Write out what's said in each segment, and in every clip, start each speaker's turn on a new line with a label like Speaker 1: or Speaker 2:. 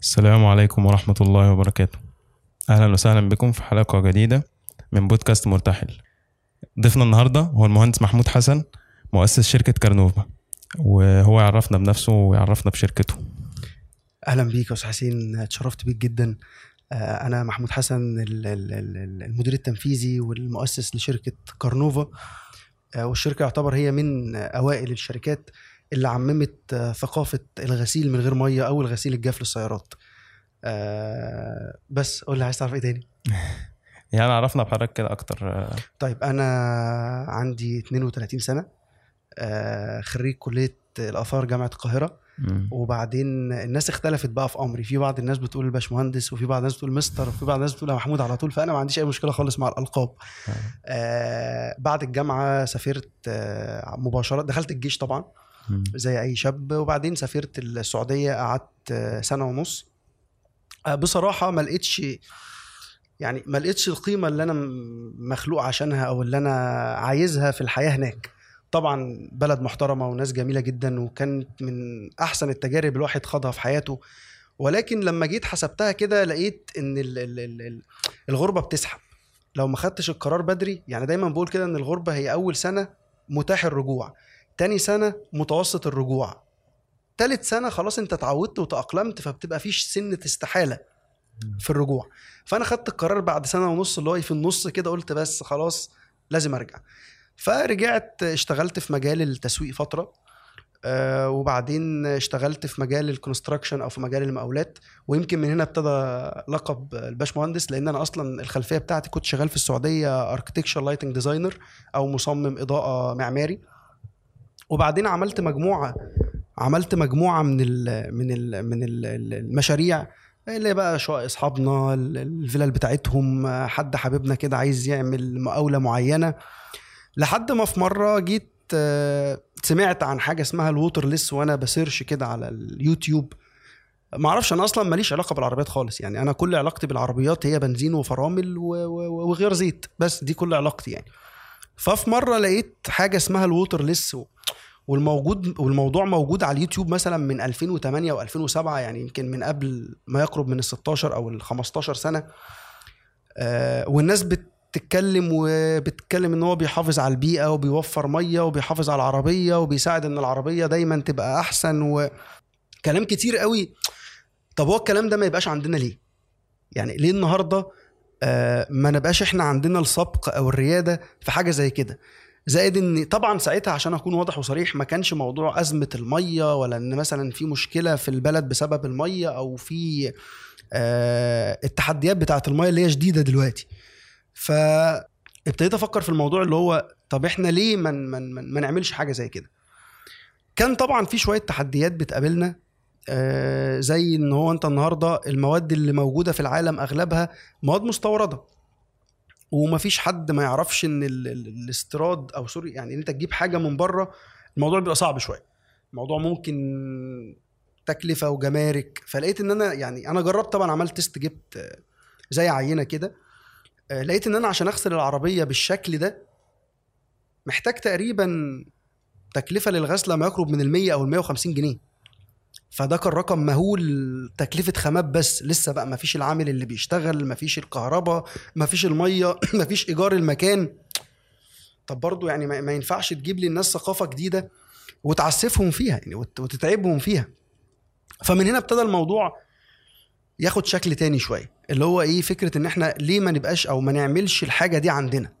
Speaker 1: السلام عليكم ورحمة الله وبركاته. أهلا وسهلا بكم في حلقة جديدة من بودكاست مرتحل. ضيفنا النهاردة هو المهندس محمود حسن مؤسس شركة كارنوفا وهو يعرفنا بنفسه ويعرفنا بشركته.
Speaker 2: أهلا بيك يا أستاذ حسين اتشرفت بيك جدا. آه، أنا محمود حسن ال- ال- ال- المدير التنفيذي والمؤسس لشركة كارنوفا. آه، والشركة يعتبر هي من أوائل الشركات اللي عممت آه، ثقافة الغسيل من غير مية أو الغسيل الجاف للسيارات. آه، بس قول لي عايز تعرف إيه تاني؟
Speaker 1: يعني عرفنا بحضرتك كده أكتر. آه،
Speaker 2: طيب أنا عندي 32 سنة. آه، خريج كلية الآثار جامعة القاهرة.
Speaker 1: مم.
Speaker 2: وبعدين الناس اختلفت بقى في أمري. في بعض الناس بتقول باشمهندس وفي بعض الناس بتقول مستر وفي بعض الناس بتقول يا محمود على طول. فأنا ما عنديش أي مشكلة خالص مع الألقاب. آه بعد الجامعة سافرت آه مباشرة. دخلت الجيش طبعا. زي أي شاب. وبعدين سافرت السعودية قعدت سنة ونص. آه بصراحة ما لقيتش يعني ما لقيتش القيمة اللي أنا مخلوق عشانها أو اللي أنا عايزها في الحياة هناك. طبعا بلد محترمة وناس جميلة جدا وكانت من أحسن التجارب الواحد خاضها في حياته. ولكن لما جيت حسبتها كده لقيت إن ال ال ال ال الغربة بتسحب. لو ما خدتش القرار بدري يعني دايما بقول كده إن الغربة هي أول سنة متاح الرجوع. تاني سنة متوسط الرجوع. تالت سنة خلاص انت اتعودت وتأقلمت فبتبقى فيش سنة استحالة في الرجوع. فأنا خدت القرار بعد سنة ونص اللي هو في النص كده قلت بس خلاص لازم أرجع. فرجعت اشتغلت في مجال التسويق فترة آه وبعدين اشتغلت في مجال ال construction أو في مجال المقاولات ويمكن من هنا ابتدى لقب الباشمهندس لأن أنا أصلا الخلفية بتاعتي كنت شغال في السعودية architecture lighting designer أو مصمم إضاءة معماري. وبعدين عملت مجموعة عملت مجموعة من ال من ال من ال المشاريع اللي بقى شقق أصحابنا ال- الفلل بتاعتهم حد حبيبنا كده عايز يعمل مقاولة معينة. لحد ما في مرة جيت سمعت عن حاجة اسمها ال waterless وأنا ب search كده على اليوتيوب. ما أعرفش أنا أصلا ماليش علاقة بالعربيات خالص يعني. أنا كل علاقتي بالعربيات هي بنزين وفرامل وغير زيت بس دي كل علاقتي يعني. ففي مرة لقيت حاجة اسمها الووترلس و- والموجود والموضوع موجود على اليوتيوب مثلا من 2008 و2007 يعني يمكن من قبل ما يقرب من ال 16 أو ال 15 سنة. آه، والناس بتتكلم وبتتكلم إن هو بيحافظ على البيئة وبيوفر مية وبيحافظ على العربية وبيساعد إن العربية دايما تبقى أحسن وكلام كتير قوي. طب هو الكلام ده ما يبقاش عندنا ليه؟ يعني ليه النهارده ما نبقاش إحنا عندنا السبق أو الريادة في حاجة زي كده. زائد إن طبعا ساعتها عشان أكون واضح وصريح ما كانش موضوع أزمة المية ولا إن مثلا في مشكلة في البلد بسبب المية أو في آه، التحديات بتاعة المية اللي هي شديدة دلوقتي. فابتديت أفكر في الموضوع اللي هو طب إحنا ليه ما من من من نعملش حاجة زي كده؟ كان طبعا في شوية تحديات بتقابلنا آه، زي إن هو أنت النهارده المواد اللي موجودة في العالم أغلبها مواد مستوردة. ومفيش حد ما يعرفش إن ال- ال- الاستيراد أو sorry يعني ان أنت تجيب حاجة من بره الموضوع بيبقى صعب شوية. الموضوع ممكن تكلفة وجمارك. فلقيت إن أنا يعني أنا جربت طبعا عملت test جبت آه، زي عينة كده. آه، لقيت إن أنا عشان أغسل العربية بالشكل ده محتاج تقريبا تكلفة للغسله ما يقرب من ال 100 أو ال 150 جنيه. فده كان رقم مهول تكلفة خامات بس. لسه بقى ما فيش العامل اللي بيشتغل ما فيش الكهرباء ما فيش المية ما فيش إيجار المكان. طب برضو يعني ما ينفعش تجيب للناس ثقافة جديدة وتعسفهم فيها يعني وت- وتتعبهم فيها. فمن هنا ابتدى الموضوع ياخد شكل تاني شوية اللي هو إيه فكرة إن إحنا ليه ما نبقاش أو ما نعملش الحاجة دي عندنا.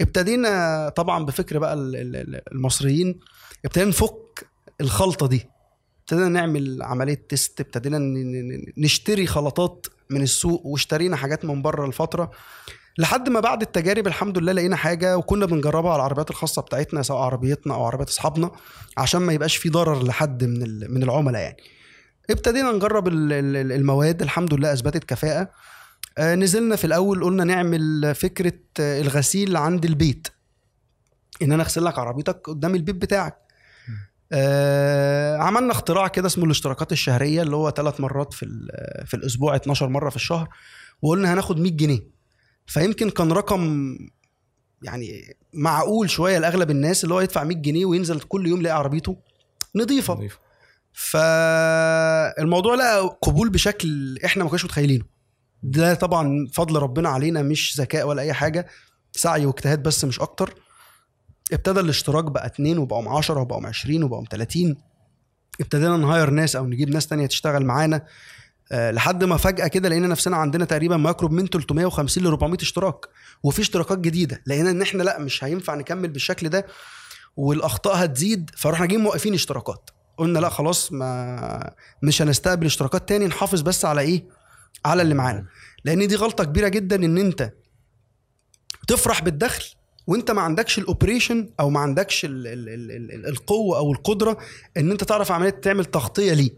Speaker 2: ابتدينا طبعا بفكر بقى ال- ال- ال- المصريين ابتدينا نفك الخلطة دي. ابتدينا نعمل عملية تيست ابتدينا نشتري خلطات من السوق واشترينا حاجات من بره لفترة. لحد ما بعد التجارب الحمد لله لقينا حاجة وكنا بنجربها على العربيات الخاصة بتاعتنا سواء عربيتنا أو عربيات أصحابنا عشان ما يبقاش في ضرر لحد من من العملاء يعني. ابتدينا نجرب ال- ال- المواد الحمد لله أثبتت كفاءة. آه، نزلنا في الأول قلنا نعمل فكرة آه، الغسيل عند البيت. إن أنا أغسل لك عربيتك قدام البيت بتاعك. آه عملنا اختراع كده اسمه الاشتراكات الشهرية اللي هو ثلاث مرات في في الأسبوع 12 مرة في الشهر وقلنا هناخد 100 جنيه. فيمكن كان رقم يعني معقول شوية لأغلب الناس اللي هو يدفع 100 جنيه وينزل كل يوم يلاقي عربيته نظيفة.
Speaker 1: نضيف.
Speaker 2: فالموضوع لقى قبول بشكل إحنا ما كناش متخيلينه. ده طبعا فضل ربنا علينا مش ذكاء ولا أي حاجة سعي واجتهاد بس مش أكتر. ابتدى الاشتراك بقى اتنين وبقوا 10 وبقوا 20 وبقوا 30 ابتدينا نهاير ناس أو نجيب ناس تانية تشتغل معانا. أه لحد ما فجأة كده لقينا نفسنا عندنا تقريبا ما يقرب من 350 ل 400 اشتراك. وفي اشتراكات جديدة. لقينا إن إحنا لأ مش هينفع نكمل بالشكل ده. والأخطاء هتزيد. فرحنا جايين موقفين اشتراكات. قلنا لأ خلاص ما مش هنستقبل اشتراكات تاني. نحافظ بس على إيه؟ على اللي معانا. لأن دي غلطة كبيرة جدا إن أنت تفرح بالدخل وانت ما عندكش ال operation أو ما عندكش ال ال ال ال القوة أو القدرة ان انت تعرف عملية تعمل تغطية ليه.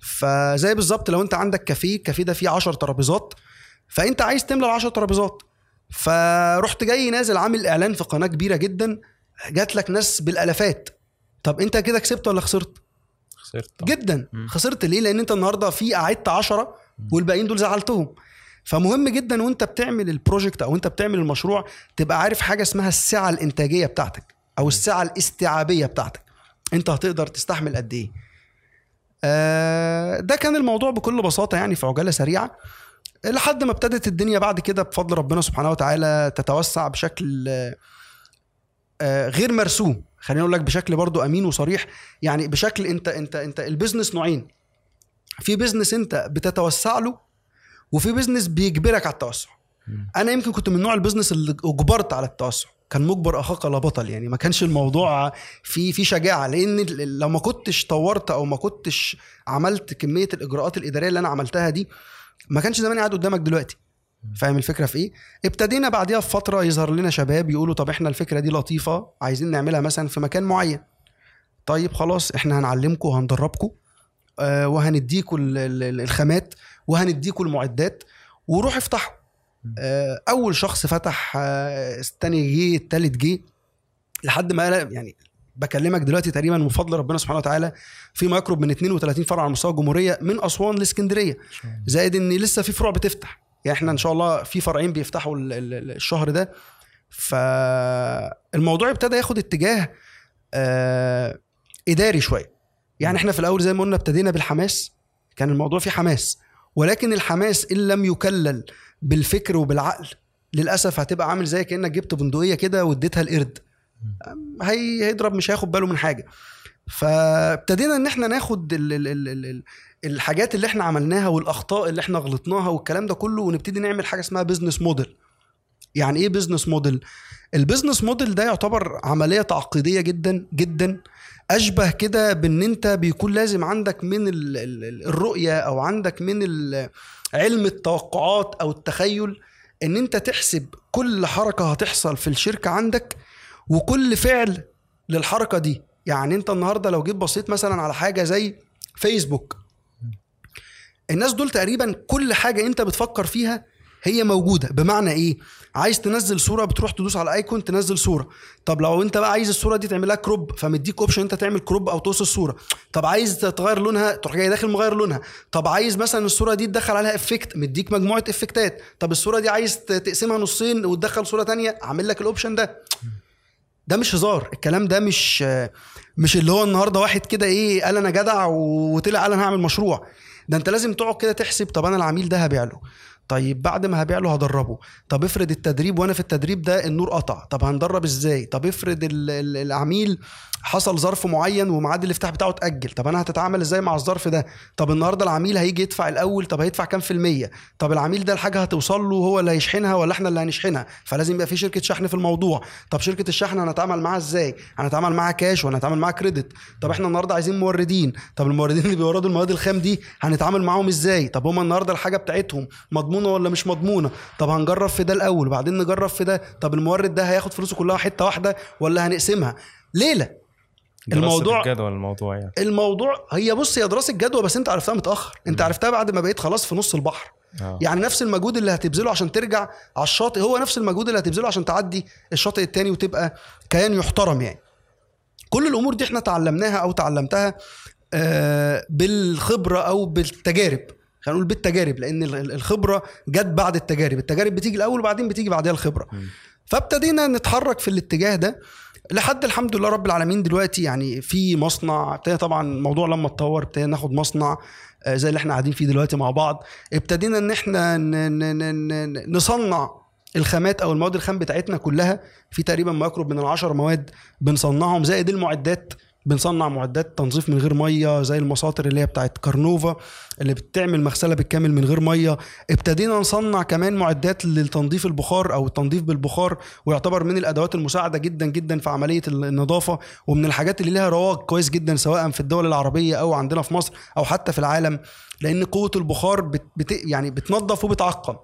Speaker 2: فزي بالظبط لو انت عندك كافيه الكافيه ده فيه 10 ترابيزات فانت عايز تملى ال 10 ترابيزات. فرحت جاي نازل عامل اعلان في قناة كبيرة جدا جات لك ناس بالالافات. طب انت كده كسبت ولا خسرت؟
Speaker 1: خسرت.
Speaker 2: جدا. خسرت ليه؟ لأن انت النهارده في قعدت 10 والباقيين دول زعلتهم. فمهم جدا وانت بتعمل البروجكت أو انت بتعمل المشروع تبقى عارف حاجة اسمها السعة الإنتاجية بتاعتك أو السعة الاستيعابية بتاعتك. انت هتقدر تستحمل قد إيه. آه، ده كان الموضوع بكل بساطة يعني في عجالة سريعة. لحد ما ابتدت الدنيا بعد كده بفضل ربنا سبحانه وتعالى تتوسع بشكل آه، غير مرسوم. خليني أقول لك بشكل برضو أمين وصريح. يعني بشكل أنت أنت أنت ال business نوعين. في business أنت بتتوسع له وفي business بيجبرك على التوسع. أنا يمكن كنت من نوع ال business اللي أجبرت على التوسع. كان مجبر اخاك لا بطل يعني. ما كانش الموضوع في في شجاعة. لأن لو ما كنتش طورت أو ما كنتش عملت كمية الإجراءات الإدارية اللي أنا عملتها دي ما كانش زماني قاعد قدامك دلوقتي. فاهم الفكرة في إيه؟ ابتدينا بعديها بفترة يظهر لنا شباب يقولوا طب إحنا الفكرة دي لطيفة عايزين نعملها مثلا في مكان معين. طيب خلاص إحنا هنعلمكم وهندربكم آه وهنديكوا ال- الخامات وهنديكوا المعدات. وروح افتحوا آه أول شخص فتح آه الثاني جه الثالث جه. لحد ما يعني بكلمك دلوقتي تقريبا من فضل ربنا سبحانه وتعالى في ما يقرب من 32 فرع على مستوى الجمهورية من
Speaker 1: أسوان لإسكندرية.
Speaker 2: زائد إن لسه في فروع بتفتح. يعني إحنا إن شاء الله في فرعين بيفتحوا ال- ال- ال- الشهر ده. فالموضوع ابتدى ياخد اتجاه آه إداري شوية. يعني إحنا في الأول زي ما قلنا ابتدينا بالحماس. كان الموضوع فيه حماس. ولكن الحماس إن لم يكلل بالفكر وبالعقل للأسف هتبقى عامل زي كأنك جبت بندقية كده واديتها القرد. هي هيضرب مش هياخد باله من حاجة. فابتدينا إن إحنا ناخد ال ال ال ال ال الحاجات اللي إحنا عملناها والأخطاء اللي إحنا غلطناها والكلام ده كله ونبتدي نعمل حاجة اسمها business model يعني إيه business model ال business model ده يعتبر عملية تعقيدية جدا جدا أشبه كده بإن أنت بيكون لازم عندك من ال- ال- ال- الرؤية أو عندك من علم التوقعات أو التخيل إن أنت تحسب كل حركة هتحصل في الشركة عندك وكل فعل للحركة دي. يعني أنت النهارده لو جيت بصيت مثلا على حاجة زي فيسبوك الناس دول تقريبا كل حاجة أنت بتفكر فيها هي موجودة. بمعنى إيه؟ عايز تنزل صورة بتروح تدوس على icon تنزل صورة. طب لو أنت بقى عايز الصورة دي تعملها crop فمديك option أنت تعمل crop أو توصل الصورة طب عايز تغير لونها تروح جاي داخل مغير لونها. طب عايز مثلا الصورة دي تدخل عليها effect مديك مجموعة effectات طب الصورة دي عايز تقسمها نصين وتدخل صورة تانية عامل لك ال option ده. ده مش هزار. الكلام ده مش مش اللي هو النهارده واحد كده إيه قال أنا جدع وطلع قال أنا هعمل مشروع. ده أنت لازم تقعد كده تحسب طب أنا العميل ده هبيع له. طيب بعد ما هبيع له هدربه. طب افرض التدريب وأنا في التدريب ده النور قطع. طب هندرب إزاي؟ طب افرض ال- ال- العميل حصل ظرف معين وميعاد الافتتاح بتاعه اتأجل. طب أنا هتتعامل إزاي مع الظرف ده؟ طب النهارده العميل هيجي يدفع الأول طب هيدفع كام في المية؟ طب العميل ده الحاجة هتوصل له هو اللي هيشحنها ولا إحنا اللي هنشحنها؟ فلازم يبقى في شركة شحن في الموضوع. طب شركة الشحن هنتعامل معاها إزاي؟ هنتعامل معاها كاش ولا هنتعامل معاها كريدت طب إحنا النهارده عايزين موردين. طب الموردين اللي بيوردوا المواد الخام دي هنتعامل معاهم إزاي؟ طب هم النهارده الحاجة بتاعتهم مضمونة ولا مش مضمونة؟ طب هنجرب في ده الأول وبعدين نجرب في ده. طب المورد ده هياخد فلوسه كلها حتة واحدة ولا هنقسمها؟
Speaker 1: ليلة.
Speaker 2: الموضوع-
Speaker 1: الجدوى الموضوع يعني.
Speaker 2: الموضوع هي بص هي دراسة جدوى بس انت عرفتها متأخر. انت عرفتها بعد ما بقيت خلاص في نص البحر.
Speaker 1: آه.
Speaker 2: يعني نفس المجهود اللي هتبذله عشان ترجع على الشاطئ هو نفس المجهود اللي هتبذله عشان تعدي الشاطئ التاني وتبقى كيان يحترم يعني. كل الأمور دي إحنا تعلمناها أو تعلمتها آه، بالخبرة أو بالتجارب. خلينا نقول بالتجارب لأن ال- ال- الخبرة جت بعد التجارب. التجارب بتيجي الأول وبعدين بتيجي بعدها
Speaker 1: الخبرة.
Speaker 2: فابتدينا نتحرك في الاتجاه ده لحد الحمد لله رب العالمين دلوقتي. يعني في مصنع ابتدى طبعا الموضوع لما اتطور ابتدينا ناخد مصنع آه، زي اللي إحنا قاعدين فيه دلوقتي مع بعض. ابتدينا إن إحنا نصنع الخامات أو المواد الخام بتاعتنا كلها. في تقريبا ما يقرب من العشر مواد بنصنعهم زائد المعدات بنصنع معدات تنظيف من غير مية زي المساطر اللي هي بتاعت كارنوفا اللي بتعمل مغسلة بالكامل من غير مية. ابتدينا نصنع كمان معدات للتنظيف البخار أو التنظيف بالبخار ويعتبر من الأدوات المساعدة جدا جدا في عملية النظافة ومن الحاجات اللي لها رواج كويس جدا سواء في الدول العربية أو عندنا في مصر أو حتى في العالم لأن قوة البخار بت بت يعني بتنظف وبتعقم.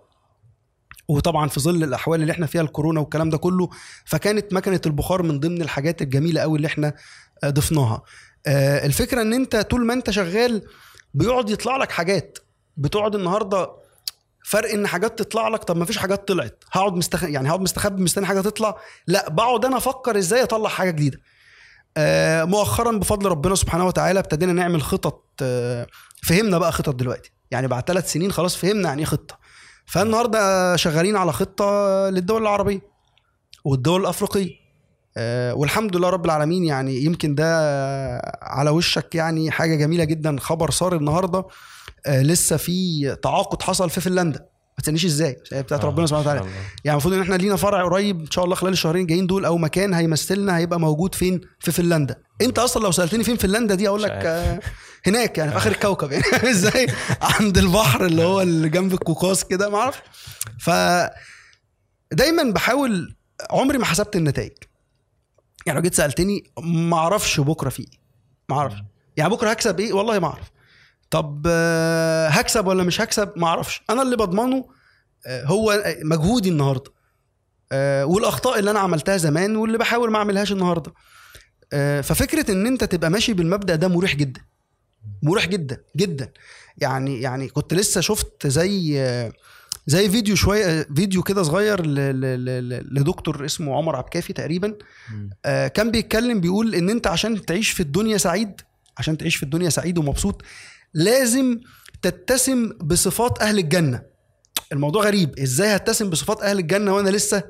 Speaker 2: وطبعا في ظل الأحوال اللي إحنا فيها الكورونا والكلام ده كله فكانت مكنة البخار من ضمن الحاجات الجميلة قوي اللي إحنا ضفناها. آه، الفكرة إن أنت طول ما أنت شغال بيقعد يطلع لك حاجات. بتقعد النهارده فرق إن حاجات تطلع لك طب ما فيش حاجات طلعت. هقعد مستخ... يعني هقعد مستخبي مستني حاجة تطلع. لا بقعد أنا أفكر إزاي أطلع حاجة جديدة. آه مؤخرا بفضل ربنا سبحانه وتعالى ابتدينا نعمل خطط آه فهمنا بقى خطط دلوقتي. يعني بعد ثلاث سنين خلاص فهمنا يعني إيه خطة. فالنهاردة شغالين على خطة للدول العربية والدول الأفريقية. آه، والحمد لله رب العالمين يعني يمكن ده على وشك يعني حاجة جميلة جدا خبر صار النهارده آه، لسه في تعاقد حصل في فنلندا. ما تسألنيش إزاي هي بتاعت ربنا سبحانه وتعالى. يعني المفروض إن إحنا لينا فرع قريب إن شاء الله خلال الشهرين الجايين دول أو مكان هيمثلنا هيبقى موجود فين؟ في فنلندا. أنت أصلا لو سألتني فين فنلندا دي
Speaker 1: أقول
Speaker 2: لك. آه، هناك يعني في آخر الكوكب. يعني إزاي؟ عند البحر اللي هو اللي جنب القوقاز كده ما أعرفش. ف دايما بحاول عمري ما حسبت النتائج. يعني لو جيت سألتني ما أعرفش بكرة في إيه. ما أعرفش. يعني بكرة هكسب إيه؟ والله ما أعرف. طب آه، هكسب ولا مش هكسب؟ ما أعرفش. أنا اللي بضمنه آه، هو مجهودي النهارده. آه، والأخطاء اللي أنا عملتها زمان واللي بحاول ما أعملهاش النهارده. آه، ففكرة إن أنت تبقى ماشي بالمبدأ ده مريح جدا. مريح جدا جدا. يعني يعني كنت لسه شفت زي آه، زي فيديو شوية فيديو كده صغير ل- ل- ل- لدكتور اسمه عمر عبد الكافي تقريبا آه، كان بيتكلم بيقول إن أنت عشان تعيش في الدنيا سعيد عشان تعيش في الدنيا سعيد ومبسوط لازم تتسم بصفات أهل الجنة. الموضوع غريب إزاي هتسم بصفات أهل الجنة وأنا لسه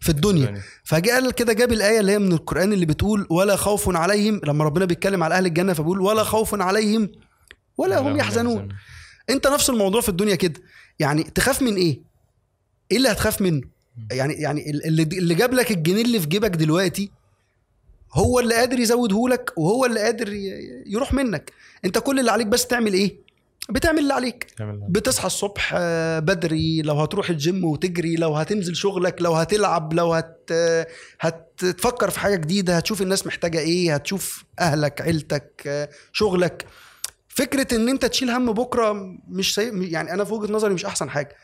Speaker 2: في الدنيا؟ فجاء قال كده جاب الآية اللي هي من القرآن اللي بتقول ولا خوف عليهم لما ربنا بيتكلم على أهل الجنة فبيقول ولا خوف عليهم ولا هم يحزنون. أنت نفس الموضوع في الدنيا كده. يعني تخاف من إيه؟ إيه اللي هتخاف منه؟ يعني يعني اللي اللي جاب لك الجنيه اللي في جيبك دلوقتي هو اللي قادر يزوده لك وهو اللي قادر يروح منك. أنت كل اللي عليك بس تعمل إيه؟ بتعمل اللي عليك. بتصحى الصبح آه، بدري لو هتروح الجيم وتجري لو هتنزل شغلك لو هتلعب لو هت هتفكر في حاجة جديدة هتشوف الناس محتاجة إيه هتشوف أهلك عيلتك آه، شغلك. فكرة إن أنت تشيل هم بكرة مش سي... يعني أنا في وجهة نظري مش أحسن
Speaker 1: حاجة.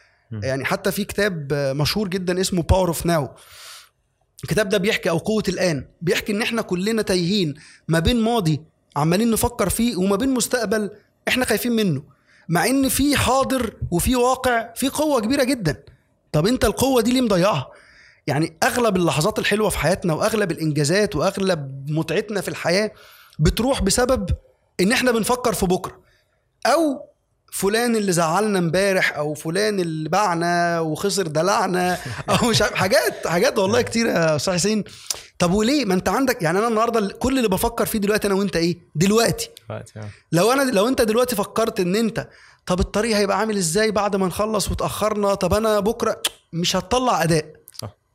Speaker 2: يعني حتى في كتاب مشهور جدا اسمه Power of Now الكتاب ده بيحكي أو قوة الآن بيحكي إن إحنا كلنا تايهين ما بين ماضي عمالين نفكر فيه وما بين مستقبل إحنا خايفين منه مع إن في حاضر وفي واقع في قوة كبيرة جدا. طب أنت القوة دي ليه مضيعها؟ يعني أغلب اللحظات الحلوة في حياتنا وأغلب الإنجازات وأغلب متعتنا في الحياة بتروح بسبب إن إحنا بنفكر في بكرة. أو فلان اللي زعلنا امبارح أو فلان اللي باعنا وخسر دلعنا أو مش حاجات حاجات والله كتير يا أستاذ حسين. طب وليه؟ ما أنت عندك يعني أنا النهارده كل اللي بفكر فيه دلوقتي أنا وأنت إيه؟ دلوقتي. لو أنا لو أنت دلوقتي فكرت إن أنت طب الطريق هيبقى عامل إزاي بعد ما نخلص وتأخرنا؟ طب أنا بكرة مش هتطلع
Speaker 1: أداء.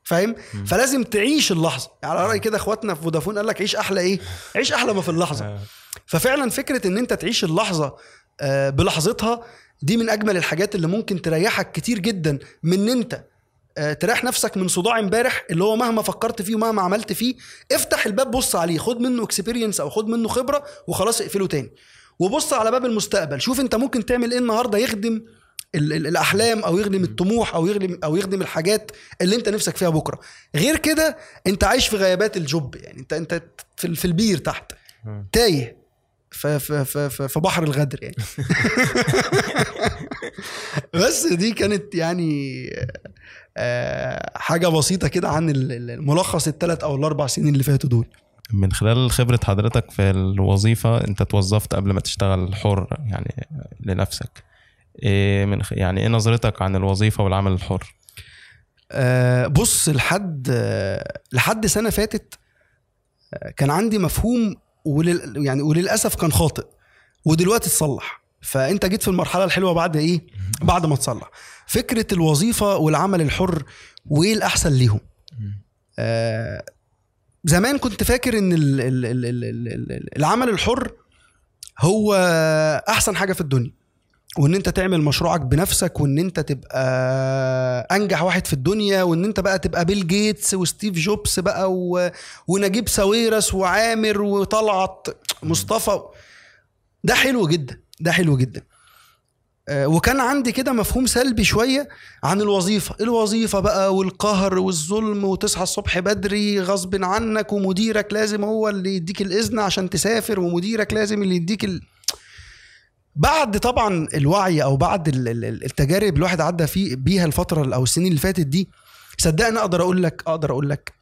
Speaker 2: فاهم؟ فلازم تعيش اللحظة. يعني على رأي كده إخواتنا في فودافون قال لك عيش أحلى إيه؟ عيش أحلى ما في اللحظة. ففعلا فكرة إن أنت تعيش اللحظة آه، بلحظتها دي من أجمل الحاجات اللي ممكن تريحك كتير جدا من إن أنت آه، تريح نفسك من صداع امبارح اللي هو مهما فكرت فيه ومهما عملت فيه افتح الباب بص عليه خد منه experience أو خد منه خبرة وخلاص اقفله تاني. وبص على باب المستقبل شوف أنت ممكن تعمل إيه النهارده يخدم ال- ال- الأحلام أو يخدم الطموح أو يخدم أو يخدم الحاجات اللي أنت نفسك فيها بكرة. غير كده أنت عايش في غيابات الجب يعني أنت أنت في البير تحت. تايه. في في في في في بحر الغدر يعني بس دي كانت يعني آه، حاجة بسيطة كده عن ال- ال- الملخص الثلاث أو الأربع سنين اللي فاتوا دول
Speaker 1: من خلال خبرة حضرتك في الوظيفة أنت توظفت قبل ما تشتغل حر يعني لنفسك إيه من. يعني إيه نظرتك عن الوظيفة والعمل الحر؟
Speaker 2: آه، بص لحد لحد سنة فاتت آه، كان عندي مفهوم ولل يعني وللاسف كان خاطئ ودلوقتي اتصلح فانت جيت في المرحله الحلوه بعد إيه بعد ما تصلح فكره الوظيفه والعمل الحر وايه الاحسن ليهم آه زمان كنت فاكر ان ال ال ال ال ال ال العمل الحر هو احسن حاجة في الدنيا وإن أنت تعمل مشروعك بنفسك وإن أنت تبقى أنجح واحد في الدنيا وإن أنت بقى تبقى بيل جيتس وستيف جوبز بقى و... ونجيب ساويرس وعامر وطلعت مصطفى. ده حلو جدا ده حلو جدا. آه، وكان عندي كده مفهوم سلبي شوية عن الوظيفة. الوظيفة بقى والقهر والظلم وتصحى الصبح بدري غصب عنك ومديرك لازم هو اللي يديك الإذن عشان تسافر ومديرك لازم اللي يديك ال... بعد طبعا الوعي أو بعد ال- ال- ال- التجارب الواحد عدى فيه بيها الفترة أو السنين اللي فاتت دي صدقني أقدر أقول لك أقدر أقول لك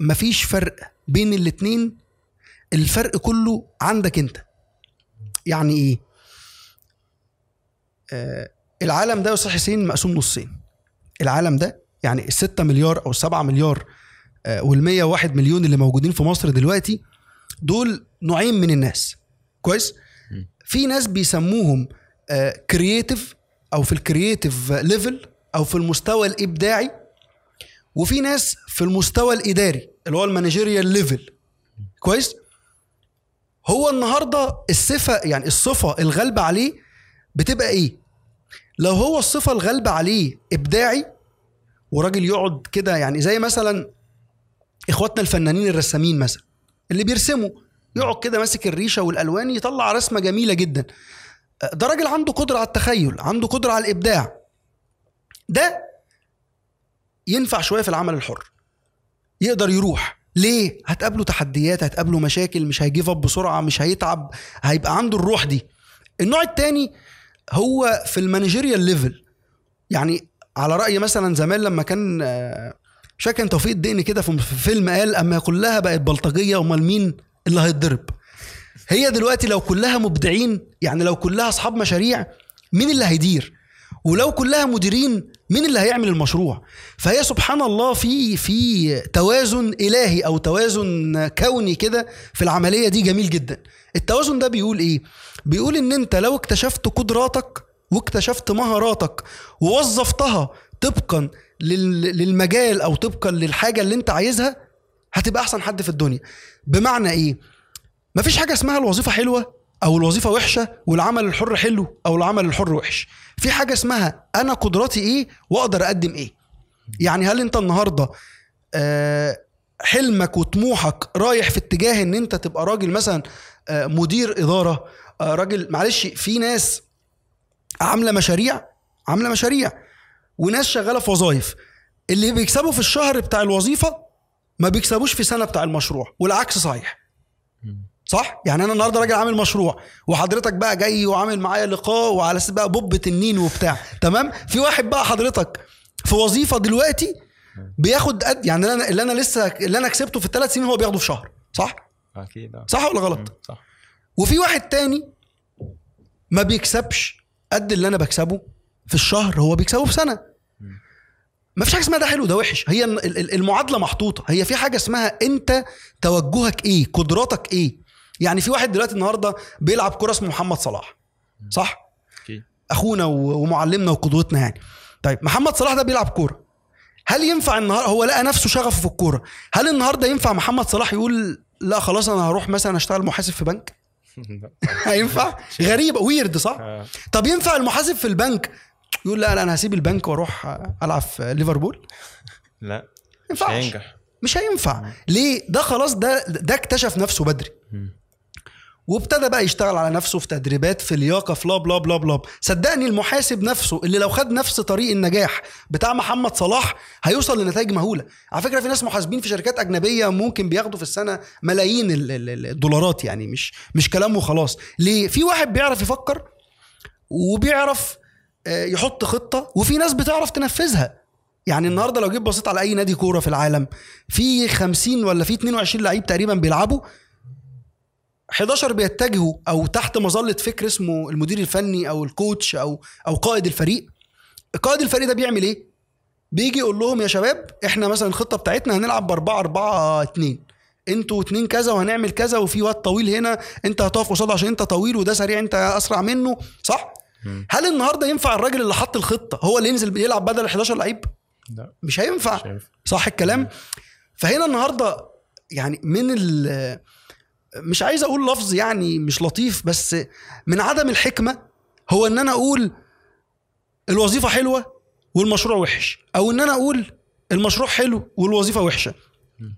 Speaker 2: مفيش فرق بين الاتنين. الفرق كله عندك أنت. يعني إيه؟ آه العالم ده يا أستاذ حسين مقسوم نصين. العالم ده يعني الستة مليار أو السبعة مليار آه والمية واحد مليون اللي موجودين في مصر دلوقتي دول نوعين من الناس. كويس؟ في ناس بيسموهم creative أو في ال creative level أو في المستوى الإبداعي وفي ناس في المستوى الإداري اللي هو ال managerial level كويس؟ هو النهارده الصفة يعني الصفة الغالبة عليه بتبقى إيه؟ لو هو الصفة الغالبة عليه إبداعي وراجل يقعد كده يعني زي مثلا إخواتنا الفنانين الرسامين مثلا اللي بيرسموا يقعد كده ماسك الريشة والألوان يطلع رسمة جميلة جدا. ده راجل عنده قدرة على التخيل عنده قدرة على الإبداع. ده ينفع شوية في العمل الحر. يقدر يروح. ليه؟ هتقابله تحديات هتقابله مشاكل مش هي give up بسرعة مش هيتعب هيبقى عنده الروح دي. النوع التاني هو في ال managerial level. يعني على رأي مثلا زمان لما كان آه، كان توفيق الدقني كده في فيلم قال أما كلها بقت بلطجية أمال مين؟ اللي هيتضرب. هي دلوقتي لو كلها مبدعين يعني لو كلها أصحاب مشاريع مين اللي هيدير؟ ولو كلها مديرين مين اللي هيعمل المشروع؟ فهي سبحان الله في في توازن إلهي أو توازن كوني كده في العملية دي جميل جدا. التوازن ده بيقول إيه؟ بيقول إن أنت لو اكتشفت قدراتك واكتشفت مهاراتك ووظفتها طبقا لل- للمجال أو طبقا للحاجة اللي أنت عايزها هتبقى أحسن حد في الدنيا. بمعنى إيه؟ مفيش حاجة اسمها الوظيفة حلوة أو الوظيفة وحشة والعمل الحر حلو أو العمل الحر وحش. في حاجة اسمها أنا قدراتي إيه وأقدر أقدم إيه. يعني هل أنت النهارده آه، حلمك وطموحك رايح في اتجاه إن أنت تبقى راجل مثلا آه، مدير إدارة آه، راجل معلش في ناس عاملة مشاريع عاملة مشاريع وناس شغالة في وظائف اللي بيكسبوا في الشهر بتاع الوظيفة ما بيكسبوش في سنة بتاع المشروع والعكس صحيح. صح؟ يعني أنا النهارده راجل عامل مشروع وحضرتك بقى جاي وعامل معايا لقاء وعلى أساس بقى بوب تنين وبتاع. تمام؟ في واحد بقى حضرتك في وظيفة دلوقتي بياخد قد يعني اللي أنا اللي أنا لسه اللي أنا كسبته في الثلاث سنين هو بياخده في شهر. صح؟
Speaker 1: أكيد آه.
Speaker 2: صح ولا غلط؟
Speaker 1: صح.
Speaker 2: وفي واحد تاني ما بيكسبش قد اللي أنا بكسبه في الشهر هو بيكسبه في سنة. ما فيش حاجة اسمها ده حلو ده وحش. هي ال- ال- المعادلة محطوطة. هي في حاجة اسمها انت توجهك إيه قدراتك إيه. يعني في واحد دلوقتي النهارده بيلعب كوره اسمه محمد صلاح. صح؟ أكيد أخونا ومعلمنا وقدوتنا يعني. طيب محمد صلاح ده بيلعب كورة. هل ينفع النهارده هو لقى نفسه شغفه في الكورة. هل النهارده ينفع محمد صلاح يقول لا خلاص أنا هروح مثلا أشتغل محاسب في بنك؟ هينفع؟ غريبة ويرد صح؟
Speaker 1: آه.
Speaker 2: طب ينفع المحاسب في البنك يقول لا لا أنا هسيب البنك وأروح ألعب في ليفربول.
Speaker 1: لا مش هينجح.
Speaker 2: مش هينفع. ليه؟ ده خلاص ده ده اكتشف نفسه بدري. وابتدى بقى يشتغل على نفسه في تدريبات في لياقة في بلا بلا بلا بلا. صدقني المحاسب نفسه اللي لو خد نفس طريق النجاح بتاع محمد صلاح هيوصل لنتائج مهولة. على فكرة في ناس محاسبين في شركات أجنبية ممكن بياخدوا في السنة ملايين ال- ال- ال- الدولارات يعني مش مش كلام وخلاص. ليه؟ في واحد بيعرف يفكر وبيعرف يحط خطة وفي ناس بتعرف تنفذها. يعني النهارده لو جيت بصيت على أي نادي كورة في العالم في 50 ولا في 22 لعيب تقريبا بيلعبوا 11 بيتجهوا أو تحت مظلة فكر اسمه المدير الفني أو الكوتش أو أو قائد الفريق. قائد الفريق ده بيعمل إيه؟ بيجي يقول لهم يا شباب إحنا مثلا الخطة بتاعتنا هنلعب ب 4 4 2 أنتوا اتنين كذا وهنعمل كذا وفي واد طويل هنا انت هتقف قصاده عشان انت طويل وده سريع انت أسرع منه صح. هل النهارده ينفع الراجل اللي حط الخطة هو اللي ينزل يلعب بدل ال 11 لعيب؟
Speaker 1: لا.
Speaker 2: مش هينفع.
Speaker 1: شايف
Speaker 2: صح الكلام؟ فهنا النهارده يعني من ال مش عايز أقول لفظ يعني مش لطيف بس من عدم الحكمة هو إن أنا أقول الوظيفة حلوة والمشروع وحش أو إن أنا أقول المشروع حلو والوظيفة وحشة.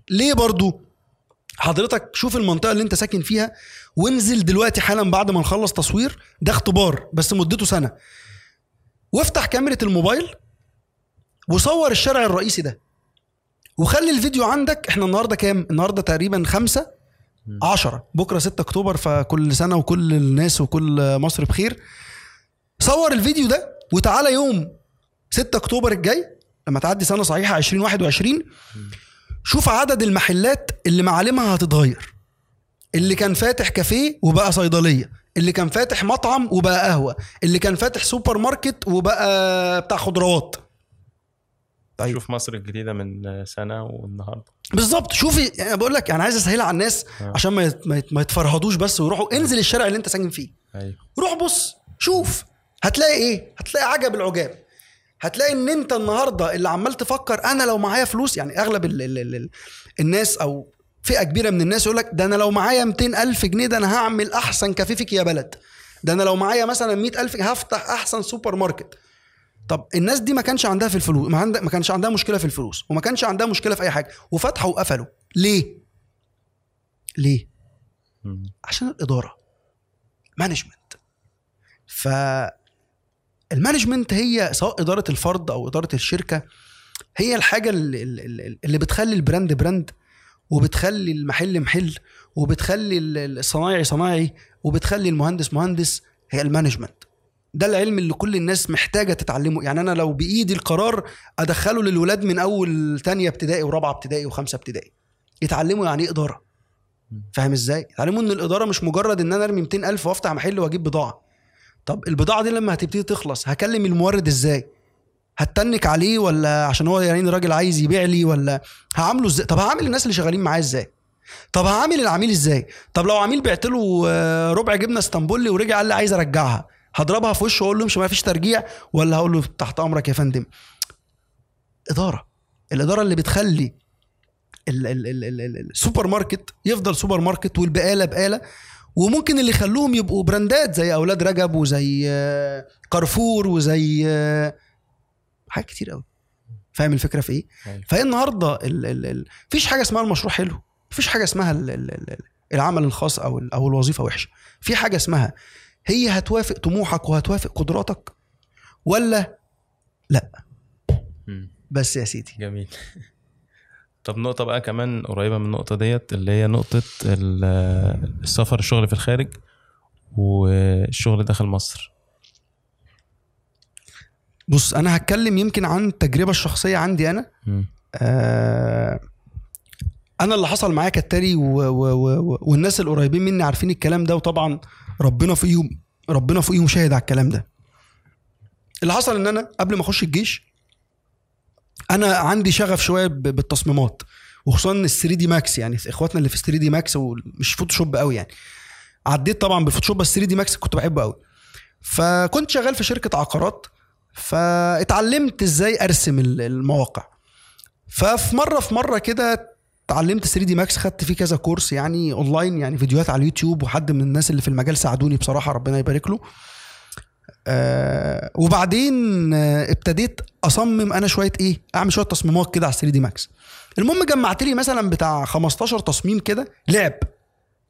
Speaker 2: ليه برضو؟ حضرتك شوف المنطقة اللي أنت ساكن فيها وانزل دلوقتي حالا بعد ما نخلص تصوير ده اختبار بس مدته سنة. وافتح كاميرا الموبايل وصور الشارع الرئيسي ده. وخلي الفيديو عندك إحنا النهارده كام؟ النهارده تقريبا خمسة عشرة. بكرة 6 أكتوبر فكل سنة وكل الناس وكل مصر بخير. صور الفيديو ده وتعالى يوم 6 أكتوبر الجاي لما تعدي سنة صحيحة 2021 شوف عدد المحلات اللي معالمها هتتغير. اللي كان فاتح كافيه وبقى صيدلية اللي كان فاتح مطعم وبقى قهوة اللي كان فاتح سوبر ماركت وبقى بتاع خضروات. طيب.
Speaker 1: شوف مصر الجديدة من سنة والنهاردة.
Speaker 2: بالظبط. شوفي يعني بقول لك أنا عايز أسهلها على الناس
Speaker 1: آه.
Speaker 2: عشان ما ما يت- ما يتفرهدوش بس ويروحوا. انزل الشارع اللي انت ساكن فيه.
Speaker 1: أيوه.
Speaker 2: روح بص شوف. هتلاقي إيه؟ هتلاقي عجب العجاب. هتلاقي إن أنت النهارده اللي عمال تفكر أنا لو معايا فلوس يعني أغلب ال ال ال ال الناس أو فئة كبيرة من الناس يقول لك ده أنا لو معايا 200 ألف جنيه ده أنا هعمل أحسن كافيه فيك يا بلد. ده أنا لو معايا مثلا 100 ألف هفتح أحسن سوبر ماركت. طب الناس دي ما كانش عندها في الفلوس ما, عند... ما كانش عندها مشكلة في الفلوس وما كانش عندها مشكلة في أي حاجة وفتحوا وقفلوا. ليه؟ ليه. عشان الإدارة. management ف ال management هي سواء إدارة الفرد أو إدارة الشركة هي الحاجة اللي اللي بتخلي ال brand brand وبتخلي المحل محل وبتخلي ال- الصنايعي صنايعي وبتخلي المهندس مهندس هي ال management. ده العلم اللي كل الناس محتاجة تتعلمه. يعني أنا لو بإيدي القرار أدخله للولاد من أول تانية ابتدائي ورابعة ابتدائي وخمسة ابتدائي. يتعلموا يعني إيه إدارة؟ فاهم إزاي؟ يتعلموا إن الإدارة مش مجرد إن أنا أرمي 200000 وأفتح محل وأجيب بضاعة. طب البضاعة دي لما هتبتدي تخلص هكلم المورد إزاي؟ هتنك عليه ولا عشان هو يعني راجل عايز يبيع لي ولا هعامله إزاي؟ طب هعامل الناس اللي شغالين معايا إزاي؟ طب هعامل العميل إزاي؟ طب لو عميل بعت له آه، ربع جبنة اسطنبولي ورجع قال لي عايز ارجعها هضربها في وشه وأقول له مش ما فيش ترجيع ولا هقول له تحت أمرك يا فندم؟ إدارة. الإدارة اللي بتخلي ال- ال- ال- ال- ال- السوبر ماركت يفضل سوبر ماركت والبقالة بقالة وممكن اللي يخلوهم يبقوا براندات زي أولاد رجب وزي آه، كارفور وزي آه، حاجات كتير قوي. فاهم الفكرة في
Speaker 1: إيه.
Speaker 2: فهي النهارده ال ال ال مفيش حاجة اسمها المشروع حلو. مفيش حاجة اسمها ال ال ال العمل الخاص أو أو الوظيفة وحشة. في حاجة اسمها هي هتوافق طموحك وهتوافق قدراتك ولا
Speaker 1: مم.
Speaker 2: بس يا سيدي.
Speaker 1: جميل. طب نقطة بقى كمان قريبة من النقطة ديت اللي هي نقطة ال- السفر الشغل في الخارج والشغل داخل مصر.
Speaker 2: بص أنا هتكلم يمكن عن التجربه الشخصيه عندي
Speaker 1: أنا.
Speaker 2: آه أنا اللي حصل معايا كالتالي و و و والناس القريبين مني عارفين الكلام ده وطبعا ربنا فوقيهم ربنا فوقيهم شاهد على الكلام ده. اللي حصل إن أنا قبل ما أخش الجيش أنا عندي شغف شوية بالتصميمات وخصوصا ال 3D Max يعني إخواتنا اللي في 3D Max ومش فوتوشوب قوي يعني. عديت طبعا بالفوتوشوب بس 3D Max كنت بحبه قوي فكنت شغال في شركة عقارات. فاتعلمت إزاي ارسم ال- المواقع. ففي مرة في مرة كده اتعلمت 3D Max خدت فيه كذا كورس يعني اونلاين يعني فيديوهات على اليوتيوب وحد من الناس اللي في المجال ساعدوني بصراحة ربنا يبارك له. آه وبعدين آه ابتديت اصمم أنا شوية إيه اعمل شوية تصميمات كده على 3D Max. المهم جمعت لي مثلا بتاع 15 تصميم كده لعب.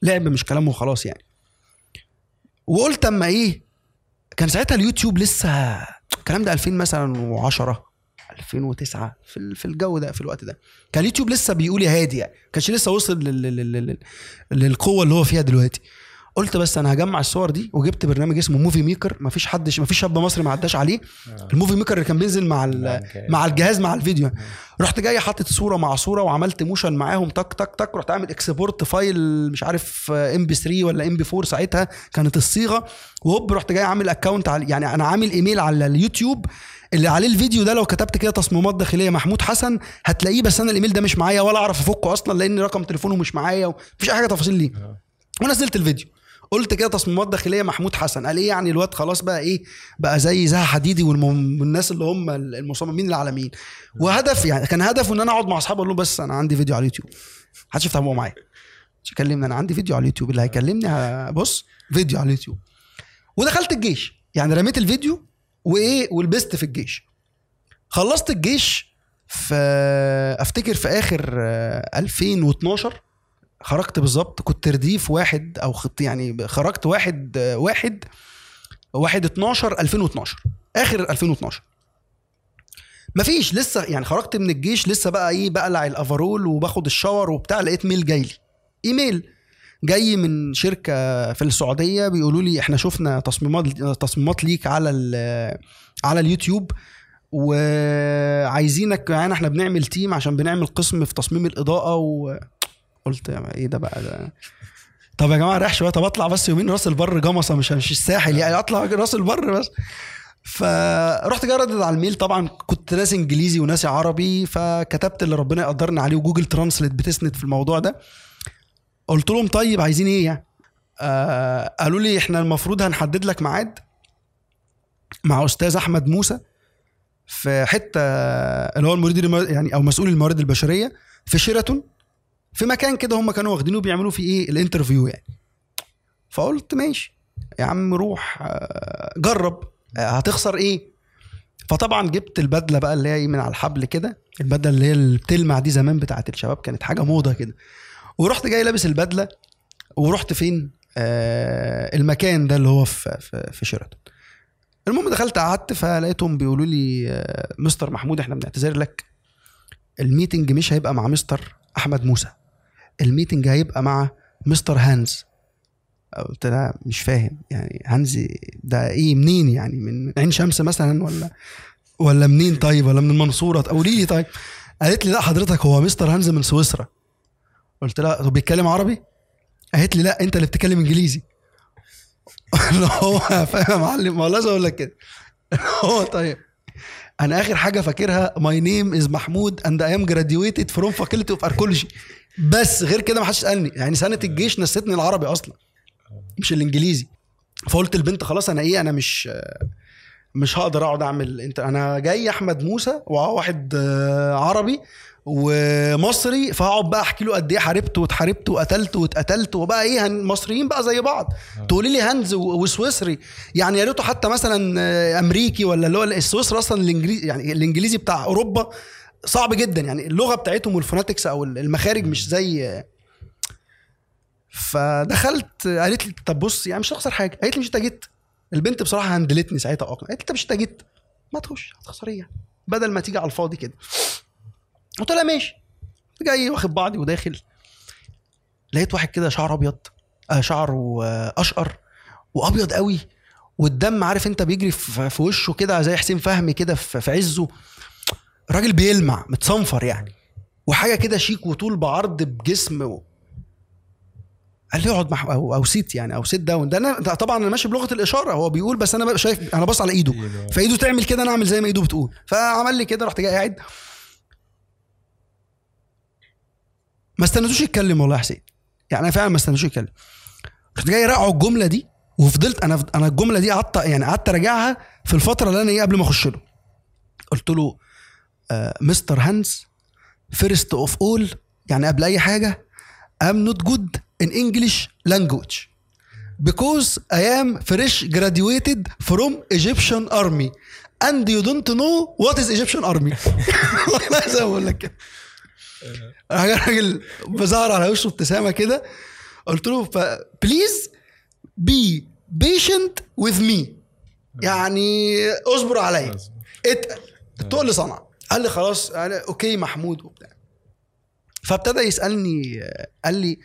Speaker 2: لعب مش كلام وخلاص يعني. وقلت اما إيه كان ساعتها اليوتيوب لسه الكلام ده 2000 مثلا و10 2009 في في الجو ده في الوقت ده كان اليوتيوب لسه بيقول يا هادي يعني كانش لسه وصل. لل... لل... للقوة اللي هو فيها دلوقتي قلت بس أنا هجمع الصور دي وجبت برنامج اسمه Movie Maker مفيش حد مفيش شاب مصري ما عداش عليه. ال Movie Maker اللي كان بينزل مع.
Speaker 1: مع الجهاز.
Speaker 2: مع الجهاز مع الفيديو. رحت جاي حاطط صورة مع صورة وعملت motion معاهم. تك تك تك. رحت عامل export file مش عارف MP3 ولا MP4 ساعتها. كانت الصيغة. وهوب رحت جاي عامل account على يعني أنا عامل ايميل على اليوتيوب اللي عليه الفيديو ده لو كتبت كده تصميمات داخلية. محمود حسن هتلاقيه بس أنا الايميل ده مش معايا ولا أعرف أفكه أصلا لأن رقم تليفونه مش معايا ومفيش أي حاجة تفاصيل ليه. ونزلت الفيديو. قلت كده تصميمات داخلية محمود حسن. قال إيه يعني الواد خلاص بقى إيه بقى زي زها حديد والناس اللي هم المصممين العالميين. وهدف يعني كان هدفه إن أنا أقعد مع أصحابي أقول له بس أنا عندي فيديو على اليوتيوب. محدش يفتح معايا. مش يكلمني أنا عندي فيديو على اليوتيوب. اللي هيكلمني بص فيديو على اليوتيوب. ودخلت الجيش. يعني رميت الفيديو وإيه ولبست في الجيش. خلصت الجيش في أفتكر في آخر آه، 2012 خرجت بالظبط كنت رديف واحد أو خط يعني خرجت واحد واحد واحد 12 2012 آخر 2012 مفيش لسه يعني خرجت من الجيش لسه بقى إيه بقلع الأفرول وباخد ال shower وبتاع لقيت mail جاي لي. إيميل جاي من شركة في السعودية بيقولوا لي إحنا شفنا تصميمات تصميمات ليك على على اليوتيوب وعايزينك يعني إحنا بنعمل team عشان بنعمل قسم في تصميم الإضاءة وقلت يا إيه ده بقى ده طب يا جماعة ريح شوية. طب أطلع بس يومين راس البر جمصة مش مش الساحل يعني. أطلع راس البر بس. فرحت جاي ردد على الميل. طبعا كنت ناسي إنجليزي وناسي عربي فكتبت اللي ربنا يقدرني عليه وجوجل translate بتسند في الموضوع ده. قلت لهم طيب عايزين إيه يعني؟ آه قالوا لي إحنا المفروض هنحدد لك ميعاد مع أستاذ أحمد موسى في حتة اللي هو المدير الم- يعني أو مسؤول الموارد البشرية في شيراتون. في مكان كده هم كانوا واخدينه بيعملوا فيه إيه؟ ال interview يعني. فقلت ماشي. يا عم روح آه، جرب. آه، هتخسر إيه؟ فطبعا جبت البدلة بقى اللي هي إيه؟ من على الحبل كده. البدلة اللي هي اللي بتلمع دي زمان بتاعت الشباب كانت حاجة موضة كده. ورحت جاي لابس البدلة. ورحت فين؟ آه المكان ده اللي هو في في, في شيراتون. المهم دخلت قعدت فلقيتهم بيقولوا لي آه مستر محمود إحنا بنعتذر لك. ال meeting مش هيبقى مع مستر أحمد موسى. ال meeting هيبقى مع مستر هانز. قلت لها مش فاهم. يعني هانز ده إيه منين يعني؟ من عين شمس مثلا ولا ولا منين؟ طيب ولا من المنصورة؟ قولي لي طيب. قالت لي لا حضرتك هو مستر هانز من سويسرا. قلت لها طب بيتكلم عربي؟ قالت لي لا انت اللي بتتكلم انجليزي. اللي هو فاهم يا معلم؟ ما لازم أقول لك كده. هو طيب. أنا اخر حاجة فاكرها my name is محمود and I am graduated from faculty of archaeology بس غير كده ما حدش سألني. يعني سنة الجيش نسيتني العربي أصلا. مش الإنجليزي. فقلت البنت خلاص أنا إيه أنا مش مش هقدر أقعد أعمل. أنت أنا جاي أحمد موسى وواحد آه، عربي ومصري فهقعد بقى أحكي له قد إيه حاربت واتحاربت وقتلت واتقتلت وبقى إيه مصريين بقى زي بعض. تقولي لي هنز وسويسري. يعني يا ريته حتى مثلا آه، أمريكي ولا اللي هو السويسري أصلا الإنجليزي يعني الإنجليزي بتاع أوروبا صعب جدا. يعني اللغة بتاعتهم والفوناتكس أو المخارج مش زي فدخلت قالت لي طب بص يعني مش هتخسر حاجة. قالت لي مش انت جيت. البنت بصراحة هندلتني ساعتها اقنع قالت لي انت مش انت جيت. ما تخش هتخسر إيه؟ بدل ما تيجي على الفاضي كده. قلت لها ماشي. جاي واخد بعضي وداخل. لقيت واحد كده شعره أبيض آه شعره آه، أشقر وأبيض قوي والدم عارف انت بيجري في وشه كده زي حسين فهمي كده في عزه. راجل بيلمع متصنفر يعني. وحاجة كده شيك وطول بعرض بجسم و... قال لي اقعد مع أو أو sit يعني أو sit down ده أنا ده طبعا أنا ماشي بلغة الإشارة. هو بيقول بس أنا شايف أنا باص على إيده. فإيده تعمل كده أنا أعمل زي ما إيده بتقول. فعمل لي كده رحت جاي قاعد. ما استنيتوش يتكلم والله يا حسين. يعني أنا فعلا ما استنيتوش يتكلم. رحت جاي راقعه الجملة دي وفضلت أنا أنا الجملة دي قعدت يعني قعدت أراجعها في الفترة اللي أنا إيه قبل ما أخش له. قلت له مستر هانز first of all يعني قبل اي حاجة I'm not good in English language because I am fresh graduated from Egyptian army and you don't know what is Egyptian army والله زي ما بقول لك كده راجل بظهر على وشه ابتسامه كده قلت له please be patient with me يعني اصبر عليا اتقل التقل صنع قال لي خلاص قال okay محمود وبتاع. فابتدى يسألني قال لي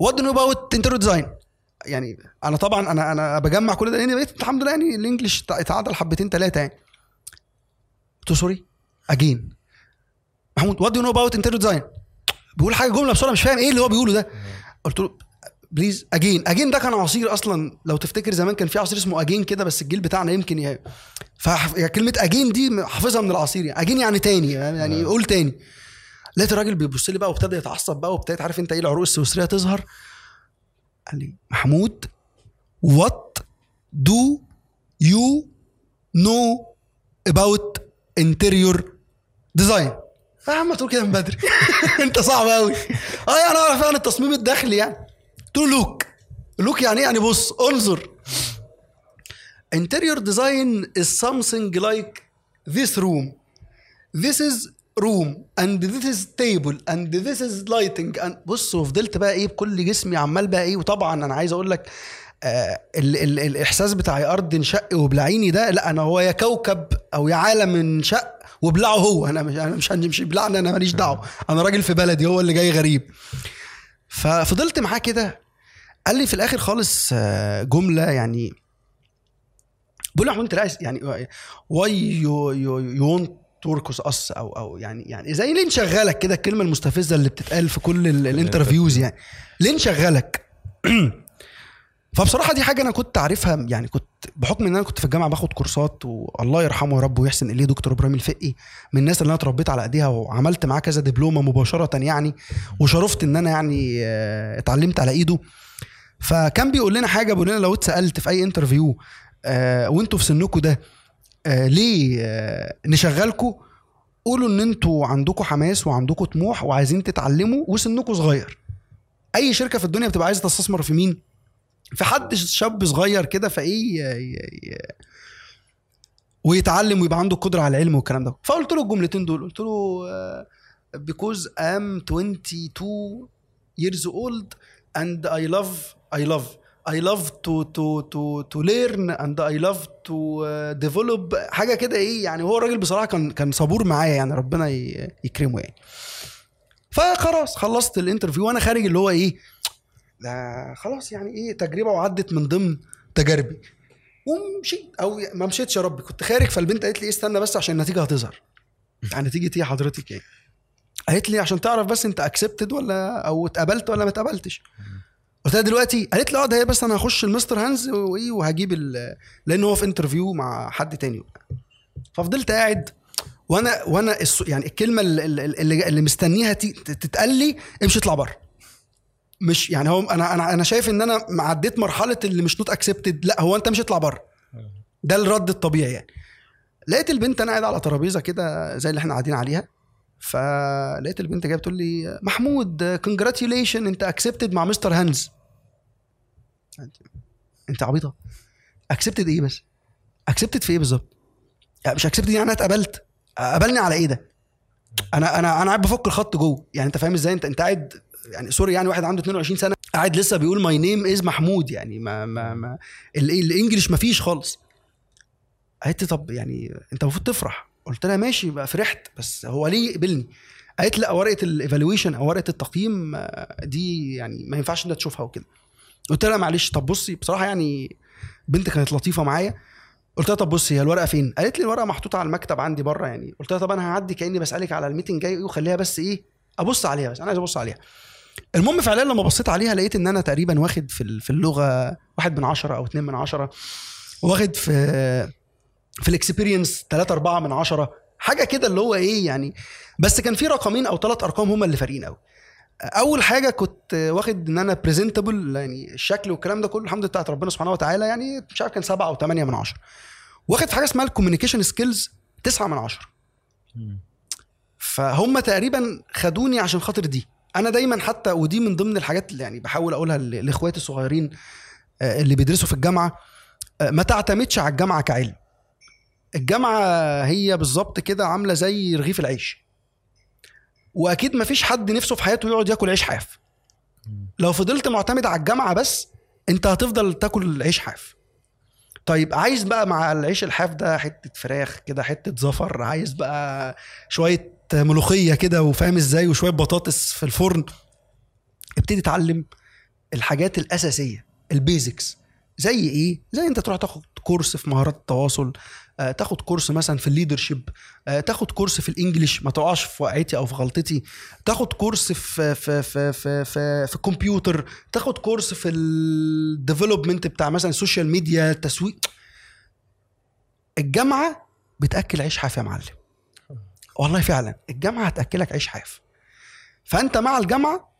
Speaker 2: what know about interior design يعني أنا طبعا أنا أنا بجمع كل ده لأن بقيت الحمد لله يعني ال English اتعدل حبتين ثلاثة يعني. قلت له sorry again محمود what do know about interior design بيقول حاجة جملة بسرعة مش فاهم إيه اللي هو بيقوله ده. قلت له please again again ده كان عصير أصلا. لو تفتكر زمان كان في عصير اسمه again كده بس الجيل بتاعنا يمكن ي... فكلمة again دي حافظها من العصير يعني. again يعني تاني يعني قول تاني. لقيت الراجل بيبص لي بقى وابتدى يتعصب بقى وابتديت عارف انت إيه العروق السويسرية تظهر؟ قال لي محمود what do you know about interior design يا عم تقول كده من بدري. انت صعب قوي آه يعني أعرف يعني التصميم الداخلي يعني. له look. look يعني يعني بص انظر. Design is something like this room. This is room and this is table and this is lighting. And بص وفضلت بقى إيه بكل جسمي عمال بقى إيه وطبعا أنا عايز أقول لك آه ال ال الإحساس بتاع أرض انشق وبلعيني ده لا أنا هو يا كوكب أو يا عالم انشق وبلعه هو. أنا مش أنا مش مش بلعنا أنا ماليش دعوة. أنا راجل في بلدي هو اللي جاي غريب. ففضلت معاه كده. قال لي في الآخر خالص آه، جملة يعني بقول له انت عايز يعني واي يو يو يو توركس اس أو أو يعني يعني زي ليه نشغلك كده الكلمة المستفزة اللي بتتقال في كل ال- الانترفيوز يعني. ليه نشغلك فبصراحة دي حاجة أنا كنت عارفها يعني كنت بحكم إن أنا كنت في الجامعة باخد كورسات والله يرحمه يا رب ويحسن إليه دكتور إبراهيم الفقي من الناس اللي أنا اتربيت على إيديها وعملت معاه كذا دبلومة مباشرة يعني وشرفت إن أنا يعني آه، اتعلمت على إيده. فكان بيقول لنا حاجة بيقول لنا لو اتسألت في أي interview آه وانتوا في سنكم ده آه ليه آه نشغلكم قولوا إن أنتوا عندكم حماس وعندكم طموح وعايزين تتعلموا وسنكم صغير. أي شركة في الدنيا بتبقى عايزة تستثمر في مين؟ في حد شاب صغير كده فإيه ويتعلم ويبقى عنده القدرة على العلم والكلام ده. فقلت له الجملتين دول قلت له آه، because I'm 22 years old and I love I love I love to to to to learn and I love to uh, develop. حاجة كده إيه يعني هو الراجل بصراحة كان كان صبور معايا يعني ربنا يكرمه يعني. فخلاص خلصت ال interview وأنا خارج اللي هو إيه ده خلاص يعني إيه تجربة وعدت من ضمن تجاربي. ومشيت أو ما مشيتش يا ربي كنت خارج فالبنت قالت لي إيه استنى بس عشان النتيجة هتظهر. يعني نتيجة إيه حضرتك إيه قالت لي عشان تعرف بس أنت accepted ولا أو اتقبلت ولا ما اتقبلتش. قلت لها دلوقتي قالت لي آه ده هي بس أنا هخش المستر هانز وإيه وهجيب لأن هو في interview مع حد تاني ففضلت قاعد وأنا وأنا يعني الكلمة اللي, اللي, مستنيها تتقال لي امشي اطلع بره. مش يعني هو أنا أنا أنا شايف إن أنا عديت مرحلة اللي مش not accepted لأ هو أنت مش اطلع بره. ده الرد الطبيعي يعني. لقيت البنت أنا قاعد على ترابيزة كده زي اللي إحنا قاعدين عليها. فلقيت البنت جاية بتقول لي محمود congratulation أنت accepted مع مستر هانز انت عبيطة. accepted إيه بس؟ accepted في إيه بالظبط؟ يعني مش accepted يعني أنا اتقبلت. قبلني على إيه ده؟ أنا أنا أنا قاعد بفك الخط جوه. يعني أنت فاهم إزاي؟ انت أنت قاعد يعني sorry يعني واحد عنده 22 سنة قاعد لسه بيقول my name is محمود. يعني ما ما ما ال- ال English ما فيش خالص. قالت لي طب يعني أنت المفروض تفرح. قلت لها ماشي بقى فرحت. بس هو ليه يقبلني؟ قالت لا ورقة ال evaluation أو ورقة التقييم آه، دي يعني ما ينفعش انت تشوفها وكده. قلت لها معلش طب بصي بصراحة يعني بنت كانت لطيفة معايا. قلت لها طب بصي هي الورقة فين؟ قالت لي الورقة محطوطة على المكتب عندي بره يعني. قلت لها طب أنا هعدي كأني بسألك على ال meeting جاي وخليها بس إيه أبص عليها بس أنا عايز أبص عليها. المهم فعلا لما بصيت عليها لقيت إن أنا تقريبا واخد في في اللغة واحد من عشرة أو اتنين من عشرة واخد في في ال experience 3 4 من عشرة حاجة كده اللي هو إيه يعني. بس كان في رقمين أو ثلاث أرقام هم اللي فارقين قوي أول حاجة كنت واخد إن أنا presentable يعني الشكل والكلام ده كله الحمد لله بتاعت ربنا سبحانه وتعالى يعني مش عارف كان سبعة أو ثمانية من عشرة. واخد في حاجة اسمها ال communication skills تسعة من عشرة. فهم تقريبا خدوني عشان خاطر دي. أنا دايما حتى ودي من ضمن الحاجات اللي يعني بحاول أقولها لإخواتي الصغيرين آه، اللي بيدرسوا في الجامعة آه، ما تعتمدش على الجامعة كعلم. الجامعة هي بالظبط كده عاملة زي رغيف العيش. واكيد ما فيش حد نفسه في حياته يقعد ياكل عيش حاف. لو فضلت معتمد على الجامعة بس انت هتفضل تاكل عيش حاف. طيب عايز بقى مع العيش الحاف ده حتة فراخ كده حتة زفر عايز بقى شوية ملوخية كده وفاهم إزاي؟ وشوية بطاطس في الفرن. ابتدي اتعلم الحاجات الأساسية البيزكس. زي إيه؟ زي انت تروح تاخد كورس في مهارات التواصل تاخد course مثلا في ال leadership آه، تاخد course في ال English ما تقعش في وقعتي أو في غلطتي. تاخد course في في في في في, في الكمبيوتر تاخد course في ال development بتاع مثلا ال social media التسويق الجامعة بتأكل عيش حاف يا معلم. والله فعلا الجامعة هتأكلك عيش حاف فأنت مع الجامعة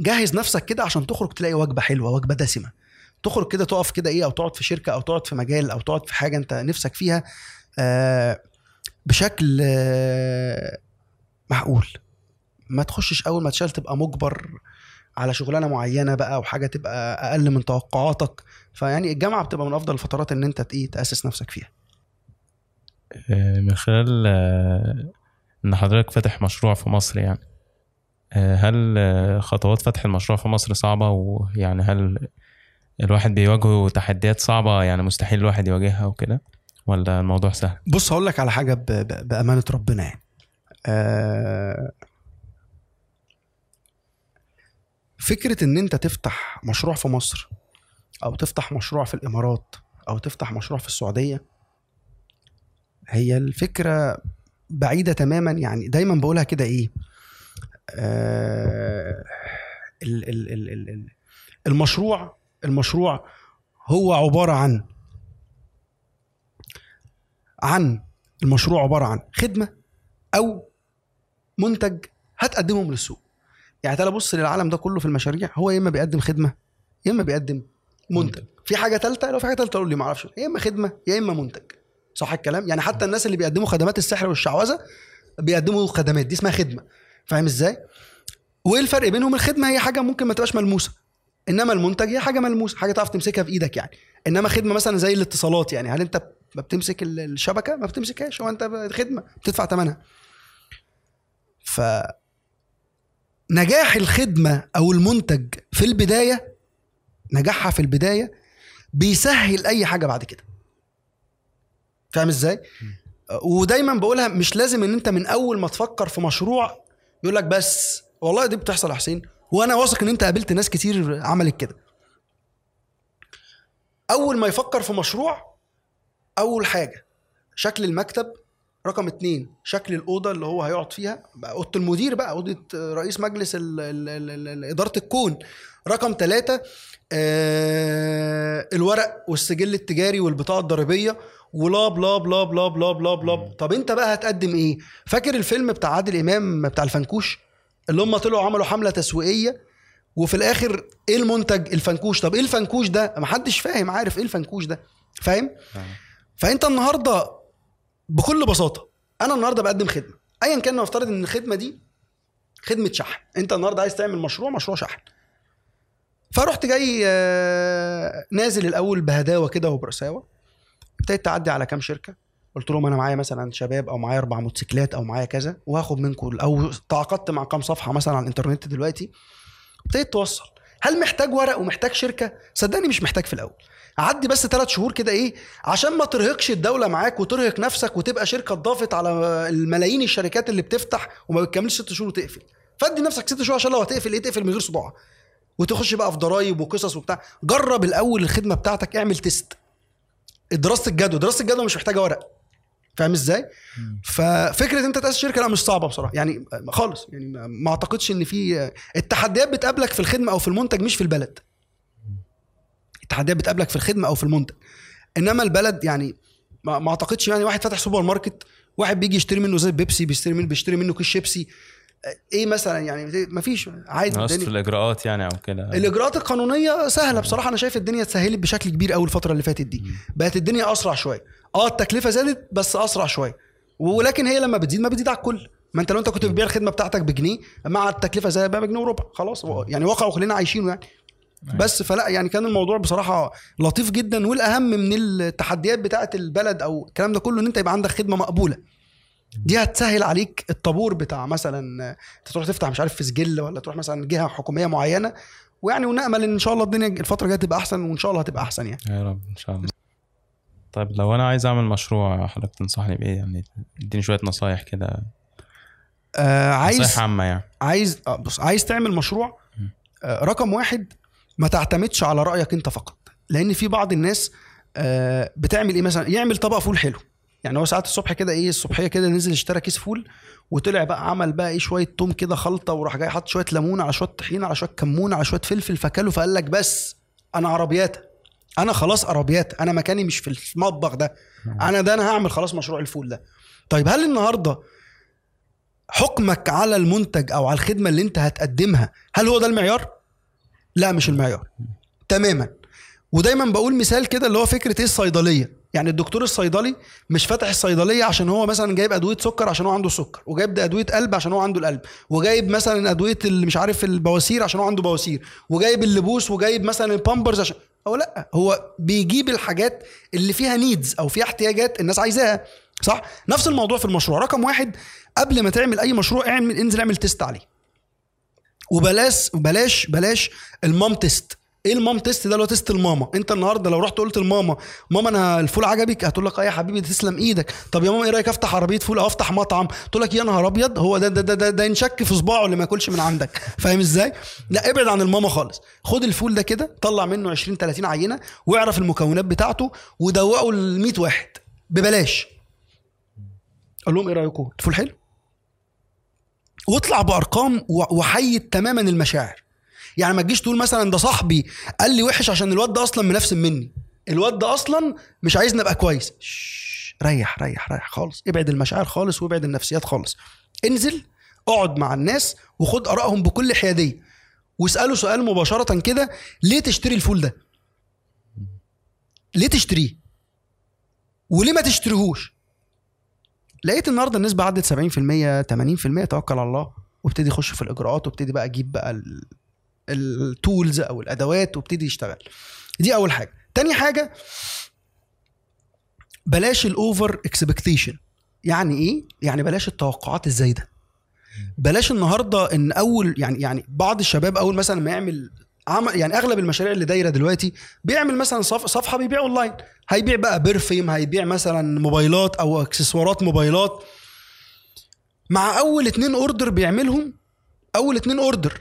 Speaker 2: جهز نفسك كده عشان تخرج تلاقي وجبة حلوة وجبة دسمة. تخرج كده تقف كده إيه أو تقعد في شركة أو تقعد في مجال أو تقعد في حاجة أنت نفسك فيها آه بشكل آه معقول. ما تخشش أول ما تشتغل تبقى مجبر على شغلانة معينة بقى وحاجه تبقى أقل من توقعاتك. فيعني الجامعة بتبقى من أفضل الفترات إن أنت إيه تأسس نفسك فيها.
Speaker 1: آه، من خلال إن حضرتك فاتح مشروع في مصر يعني. هل خطوات فتح المشروع في مصر صعبة؟ ويعني هل الواحد بيواجهه تحديات صعبة يعني مستحيل الواحد يواجهها وكده ولا الموضوع سهل؟
Speaker 2: بص هقول لك على حاجة. بأمانة ربنا يعني آه... فكرة إن أنت تفتح مشروع في مصر أو تفتح مشروع في الإمارات أو تفتح مشروع في السعودية هي الفكرة بعيدة تماما يعني دايما بقولها كده إيه آه... ال... ال... ال- المشروع المشروع هو عبارة عن عن المشروع عبارة عن خدمة أو منتج هتقدمهم للسوق. يعني تعالى بص للعالم ده كله في المشاريع هو يا إما بيقدم خدمة يا إما بيقدم منتج. في حاجة ثالثه لو في حاجة ثالثه قول لي ما أعرفش. يا إما خدمة يا إما منتج. صح الكلام؟ يعني حتى الناس اللي بيقدموا خدمات السحر والشعوذة بيقدموا خدمات دي اسمها خدمة. فاهم إزاي؟ وإيه الفرق بينهم؟ الخدمة هي حاجة ممكن ما تبقاش ملموسة. إنما المنتج هي حاجة ملموسة حاجة تعرف تمسكها بايدك يعني. إنما خدمة مثلا زي الاتصالات يعني هل أنت ما بتمسك ال- الشبكة؟ ما بتمسكهاش هو أنت خدمة بتدفع ثمنها ف نجاح الخدمة أو المنتج في البداية نجاحها في البداية بيسهل أي حاجة بعد كده. فاهم إزاي؟ ودايما بقولها مش لازم إن أنت من أول ما تفكر في مشروع يقول لك بس والله دي بتحصل يا حسين. وأنا واثق ان انت قابلت ناس كتير عملت كده. اول ما يفكر في مشروع اول حاجة شكل المكتب رقم اتنين شكل الأوضة اللي هو هيقعد فيها أوضة المدير بقى أوضة رئيس مجلس ال ال ال ال ال إدارة الكون. رقم ثلاثة آه الورق والسجل التجاري والبطاقة الضريبية ولا بلا بلا بلا بلا بلا بلا طب انت بقى هتقدم إيه؟ فاكر الفيلم بتاع عادل إمام بتاع الفنكوش؟ اللي هم طلعوا عملوا حملة تسويقية وفي الآخر إيه المنتج؟ الفنكوش. طب إيه الفنكوش ده؟ محدش فاهم عارف إيه الفنكوش ده؟ فاهم؟ فأنت النهارده بكل بساطة أنا النهارده بقدم خدمة. ايا كان نفترض إن الخدمة دي خدمة شحن. أنت النهارده عايز تعمل مشروع مشروع شحن. فرحت جاي آه، نازل الأول بهداوة كده وبرساوة. ابتديت تعدي على كام شركة. قلت لهم أنا معايا مثلا شباب أو معايا أربع موتوسيكلات أو معايا كذا وهاخد منكم أو تعاقدت مع كام صفحة مثلا على الإنترنت دلوقتي ابتديت توصل. هل محتاج ورق ومحتاج شركة؟ صدقني مش محتاج في الأول. عدي بس ثلاث شهور كده إيه عشان ما ترهقش الدولة معاك وترهق نفسك وتبقى شركة ضافت على الملايين الشركات اللي بتفتح وما بتكملش ست شهور وتقفل. فادي نفسك ست شهور عشان لو هتقفل إيه تقفل من غير صداع. وتخش بقى في ضرايب وقصص وبتاع. جرب الأول الخدمة بتاعتك اعمل تيست دراسة الجدوى دراسة الجدوى مش محتاجة ورق. فاهم إزاي؟ ففكرة أنت تأسس شركة لا مش صعبة بصراحة. يعني خالص. يعني ما- أعتقدش إن في التحديات بتقابلك في الخدمة أو في المنتج مش في البلد. التحديات بتقابلك في الخدمة أو في المنتج. إنما البلد يعني ما, ما أعتقدش يعني واحد فاتح سوبر ماركت واحد بيجي يشتري منه زي بيبسي بيشتري منه بيشتري منه كيس شيبسي. إيه مثلا يعني ما فيش عادي
Speaker 1: نقص في الإجراءات يعني أو كده.
Speaker 2: الإجراءات القانونية سهلة بصراحة. أنا شايف الدنيا اتسهلت بشكل كبير قوي الفترة اللي فاتت دي. بقت الدنيا أسرع شوية. آه التكلفة زادت بس أسرع شوية. ولكن هي لما بتزيد ما بتزيد على الكل. ما أنت لو أنت كنت بتبيع الخدمة بتاعتك بجنيه مع التكلفة زي بقى بجنيه وربع. خلاص يعني واقع وكلنا عايشينه يعني. بس فلا يعني كان الموضوع بصراحة لطيف جدا. والأهم من التحديات بتاعه البلد أو الكلام ده كله إن أنت يبقى عندك خدمة مقبولة. دي هتسهل عليك الطابور بتاع مثلا انت تروح تفتح مش عارف في سجل ولا تروح مثلا جهة حكومية معينة ويعني ونأمل إن شاء الله الدنيا الفترة الجاية تبقى أحسن وإن شاء الله هتبقى أحسن يعني.
Speaker 1: يا رب إن شاء الله. طيب لو أنا عايز أعمل مشروع حضرتك تنصحني بإيه؟ يعني إديني شوية نصايح كده.
Speaker 2: آه عايز
Speaker 1: نصايح عامة يعني.
Speaker 2: عايز آه بص عايز تعمل مشروع آه رقم واحد ما تعتمدش على رأيك أنت فقط. لأن في بعض الناس آه بتعمل إيه مثلا؟ يعمل طبق فول حلو. يعني هو ساعات الصبح كده إيه الصبحية كده نزل اشترى كيس فول وطلع بقى عمل بقى إيه شوية توم كده خلطة وراح جاي حاطط شوية ليمون على شوية طحينة على شوية كمون على شوية فلفل فكله فقال لك بس أنا عربيات أنا خلاص عربيات أنا مكاني مش في المطبخ ده. أنا ده أنا هعمل خلاص مشروع الفول ده. طيب هل النهارده حكمك على المنتج أو على الخدمة اللي أنت هتقدمها هل هو ده المعيار؟ لا مش المعيار. تماما. ودايما بقول مثال كده اللي هو فكرة إيه الصيدلية. يعني الدكتور الصيدلي مش فاتح الصيدلية عشان هو مثلا جايب أدوية سكر عشان هو عنده سكر وجايب أدوية قلب عشان هو عنده القلب وجايب مثلا أدوية اللي مش عارف البواسير عشان هو عنده بواسير وجايب اللبوس وجايب مثلا البامبرز عشان هو لأ هو بيجيب الحاجات اللي فيها needs أو فيها احتياجات الناس عايزاها صح؟ نفس الموضوع في المشروع. رقم واحد قبل ما تعمل أي مشروع اعمل انزل اعمل test عليه. وبلاش بلاش بلاش ال mom test إيه ال mom test ده اللي هو test الماما؟ انت النهارده لو رحت قلت لماما ماما أنا الفول عجبك؟ هتقول لك آه يا حبيبي تسلم إيدك. طب يا ماما إيه رأيك افتح عربية فول أو افتح مطعم؟ تقول لك يا نهار أبيض هو ده ده ده ده, ده ينشك في صباعه اللي ما ياكلش من عندك. فاهم إزاي؟ لا ابعد عن الماما خالص. خد الفول ده كده طلع منه 20 30 عينة واعرف المكونات بتاعته ودوقه ل 100 واحد ببلاش. قول لهم إيه رأيكم؟ الفول حلو؟ واطلع بأرقام وحيد تماما المشاعر. يعني ما تجيش تقول مثلا ده صاحبي قال لي وحش عشان الواد ده أصلا منفسن مني. الواد ده أصلا مش عايزني أبقى كويس. ريح ريح ريح خالص. ابعد المشاعر خالص وابعد النفسيات خالص. انزل اقعد مع الناس وخد آرائهم بكل حيادية. واسأله سؤال مباشرة كده ليه تشتري الفول ده؟ ليه تشتريه؟ وليه ما تشتريهوش؟ لقيت النهارده النسبة عدت 70% 80% توكل على الله. وابتدي يخش في الإجراءات وابتدي بقى أجيب بقى ال tools أو الأدوات وابتدي يشتغل. دي أول حاجة. تاني حاجة بلاش ال over expectation يعني إيه؟ يعني بلاش التوقعات الزايدة. بلاش النهارده إن أول يعني يعني بعض الشباب أول مثلا ما يعمل عمل يعني أغلب المشاريع اللي دايرة دلوقتي بيعمل مثلا صف صفحة بيبيع اونلاين هيبيع بقى perfume هيبيع مثلا موبايلات أو اكسسوارات موبايلات. مع أول اتنين order بيعملهم أول اتنين order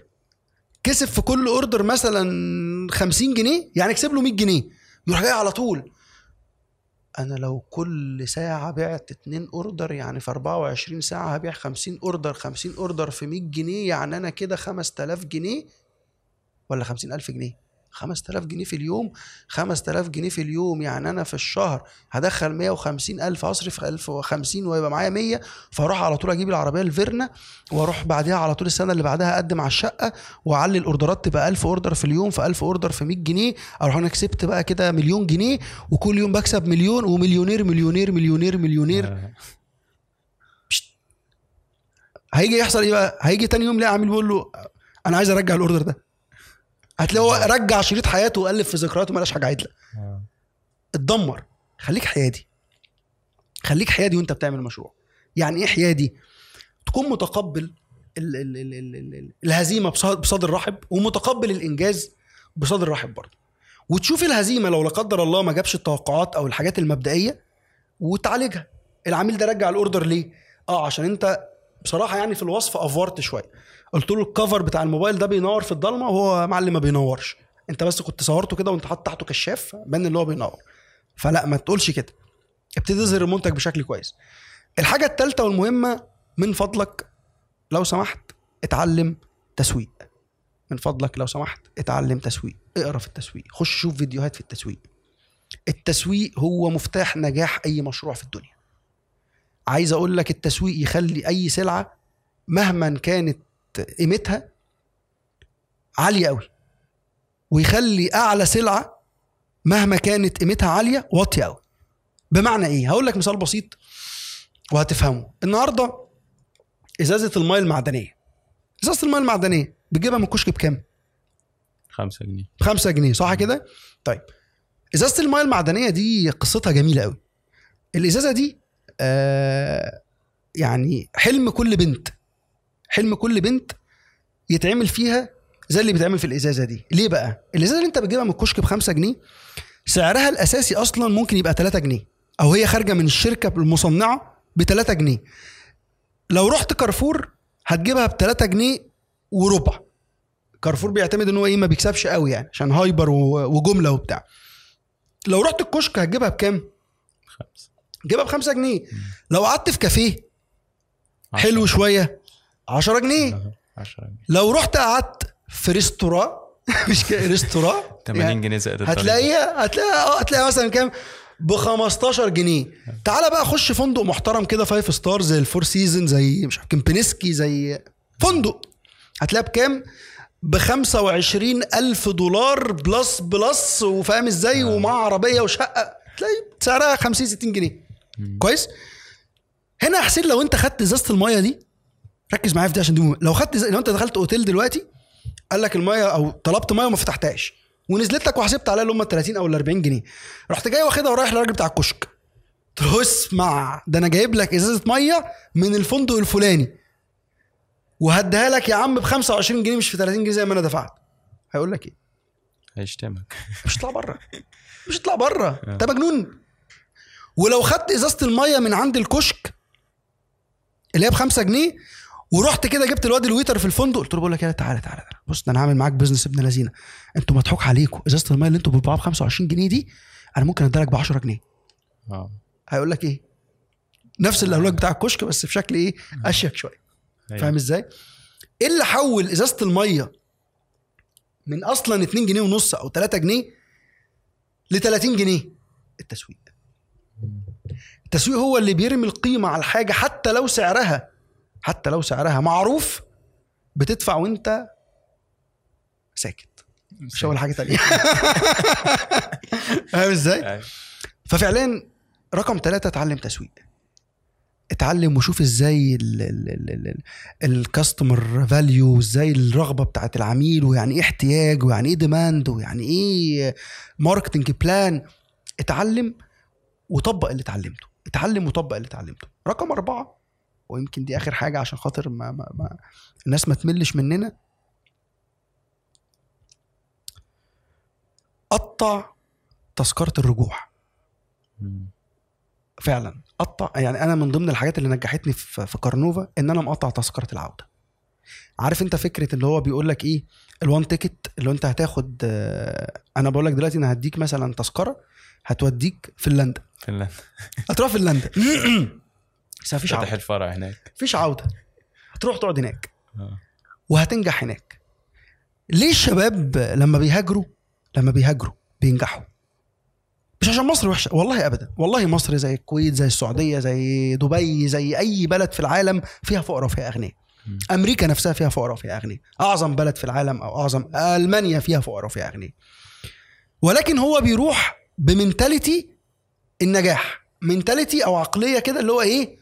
Speaker 2: كسب في كل order مثلا 50 جنيه يعني كسب له 100 جنيه يروح جاي على طول. أنا لو كل ساعة بعت اتنين order يعني في 24 ساعة هبيع 50 order 50 order في 100 جنيه يعني أنا كده 5000 جنيه ولا 50000 جنيه؟ 5000 جنيه في اليوم 5000 جنيه في اليوم يعني أنا في الشهر هدخل 150 ألف اصرف 1050 ويبقى معايا 100 فأروح على طول أجيب العربية الفيرنا وأروح بعدها على طول السنة اللي بعدها أقدم على الشقة وأعلي الأوردرات تبقى 1000 order في اليوم في 1000 order في 100 جنيه أروح أنا كسبت بقى كده مليون جنيه وكل يوم بكسب مليون ومليونير مليونير مليونير مليونير آه. هيجي يحصل إيه بقى؟ هيجي تاني يوم لاقي عامل بيقول له أنا عايز أرجع الأوردر ده هتلاقيه رجع شريط حياته وقلب في ذكرياته مالهاش حاجة عدلة. آه. اتدمر. خليك حيادي. خليك حيادي وانت بتعمل مشروع. يعني إيه حيادي؟ تكون متقبل ال ال ال ال ال الهزيمة بصدر رحب ومتقبل الإنجاز بصدر رحب برضه. وتشوف الهزيمة لو لا قدر الله ما جابش التوقعات أو الحاجات المبدئية وتعالجها. العميل ده رجع الأوردر ليه؟ آه عشان أنت بصراحة يعني في الوصف أفورت شوية. قلت له الكفر بتاع الموبايل ده بينور في الضلمة وهو معلم ما بينورش. أنت بس كنت صورته كده وأنت حاطط تحته كشاف بان اللي هو بينور. فلا ما تقولش كده. ابتدي تظهر المنتج بشكل كويس. الحاجة الثالثه والمهمة من فضلك لو سمحت اتعلم تسويق. من فضلك لو سمحت اتعلم تسويق. اقرأ في التسويق. خش شوف فيديوهات في التسويق. التسويق هو مفتاح نجاح أي مشروع في الدنيا. عايز أقول لك التسويق يخلي أي سلعة مهما كانت قيمتها عالية قوي ويخلي أعلى سلعة مهما كانت قيمتها عالية واطية قوي بمعنى إيه؟ هقول لك مثال بسيط وهتفهمه. النهارده إزازة الماء المعدنية إزازة الماء المعدنية بتجيبها من الكشك بكام؟
Speaker 1: 5 جنيه.
Speaker 2: 5 جنيه صح كده؟ طيب إزازة الماء المعدنية دي قصتها جميلة قوي الإزازة دي آه يعني حلم كل بنت حلم كل بنت يتعمل فيها زي اللي بيتعمل في الإزازة دي. ليه بقى؟ الإزازة اللي أنت بتجيبها من الكشك ب 5 جنيه سعرها الأساسي أصلا ممكن يبقى 3 جنيه أو هي خارجة من الشركة المصنعة ب 3 جنيه. لو رحت كارفور هتجيبها ب 3 جنيه وربع. كارفور بيعتمد إن هو إيه ما بيكسبش قوي يعني عشان hyper وجملة وبتاع. لو رحت الكشك هتجيبها بكام؟
Speaker 1: خمسة.
Speaker 2: جيبها بخمسة جنيه. لو قعدت في كافيه حلو شوية 10 جنيه.
Speaker 1: 10 جنيه.
Speaker 2: لو رحت قعدت في restaurant مش كده restaurant
Speaker 1: 80 جنيه زائد.
Speaker 2: هتلاقيها هتلاقيها آه هتلاقيها مثلا كام؟ ب 15 جنيه. تعالى بقى خش فندق محترم كده five star زي ال Four Seasons زي مش عارف كمبنسكي زي فندق. هتلاقيها بكام؟ ب 25 ألف دولار plus plus وفاهم إزاي؟ ومع عربية وشقة. تلاقي سعرها 50 60 جنيه. كويس؟ هنا يا حسين لو انت خدت ازازة المية دي ركز معايا في دي عشان دي. لو خدت لو انت دخلت اوتيل دلوقتي قال لك المية أو طلبت مية وما فتحتهاش ونزلت لك وحسبت عليها اللي هم ال 30 أو ال 40 جنيه رحت جاي واخدها ورايح للراجل بتاع الكشك قلت له اسمع ده أنا جايب لك ازازة مية من الفندق الفلاني. وهديها لك يا عم ب 25 جنيه مش في 30 جنيه زي ما أنا دفعت. هيقول لك إيه؟
Speaker 1: هيشتمك.
Speaker 2: مش هتطلع بره. مش هتطلع بره. انت مجنون. ولو خدت ازازة المية من عند الكشك اللي هي ب 5 جنيه ورحت كده جبت الواد ال waiter في الفندق قلت له بقول لك إيه تعالى تعالى تعالى. بص ده أنا هعمل معاك business ابن لذينة. أنتوا مضحوك عليكم ازازة المية اللي أنتوا بتبيعوها ب 25 جنيه دي أنا ممكن اديها لك ب 10 جنيه.
Speaker 1: آه
Speaker 2: هيقول لك إيه؟ نفس الاولاد بتاع الكشك بس بشكل إيه؟ أشيك شوية.
Speaker 1: أيوة.
Speaker 2: فاهم إزاي؟ إيه اللي حول إزازة المية من أصلا 2 جنيه ونص أو 3 جنيه ل 30 جنيه؟ التسويق. التسويق هو اللي بيرمي القيمة على الحاجة حتى لو سعرها. حتى لو سعرها. معروف بتدفع وانت ساكت. مش هقول حاجة تانية. فاهم إزاي؟
Speaker 1: أيوة.
Speaker 2: ففعليا رقم ثلاثة اتعلم تسويق. اتعلم وشوف إزاي ال customer value إزاي الرغبة بتاعت العميل ويعني إيه احتياج ويعني إيه demand ويعني إيه marketing plan اتعلم وطبق اللي اتعلمته. اتعلم وطبق اللي اتعلمته. رقم أربعة ويمكن دي آخر حاجة عشان خاطر ما, ما, ما الناس ما تملش مننا. قطع تذكرة الرجوع. فعلا. قطع يعني أنا من ضمن الحاجات اللي نجحتني في Carnova إن أنا مقطع تذكرة العودة. عارف أنت فكرة اللي هو بيقول لك إيه؟ ال one ticket اللي أنت هتاخد آه، أنا بقول لك دلوقتي أنا هديك مثلا تذكرة هتوديك فنلندا.
Speaker 1: فنلندا.
Speaker 2: هتروح فنلندا. بس مفيش عودة.
Speaker 1: الفرع هناك.
Speaker 2: مفيش عودة. هتروح تقعد هناك.
Speaker 1: آه.
Speaker 2: وهتنجح هناك. ليه الشباب لما بيهاجروا لما بيهاجروا بينجحوا؟ مش عشان مصر وحشة. والله ابدا. والله مصر زي الكويت زي السعودية زي دبي زي أي بلد في العالم فيها فقراء وفيها
Speaker 1: أغنياء.
Speaker 2: أمريكا نفسها فيها فقراء وفيها أغنياء. أعظم بلد في العالم أو أعظم ألمانيا فيها فقراء وفيها أغنياء. ولكن هو بيروح بمنتاليتي النجاح منتاليتي أو عقلية كده اللي هو إيه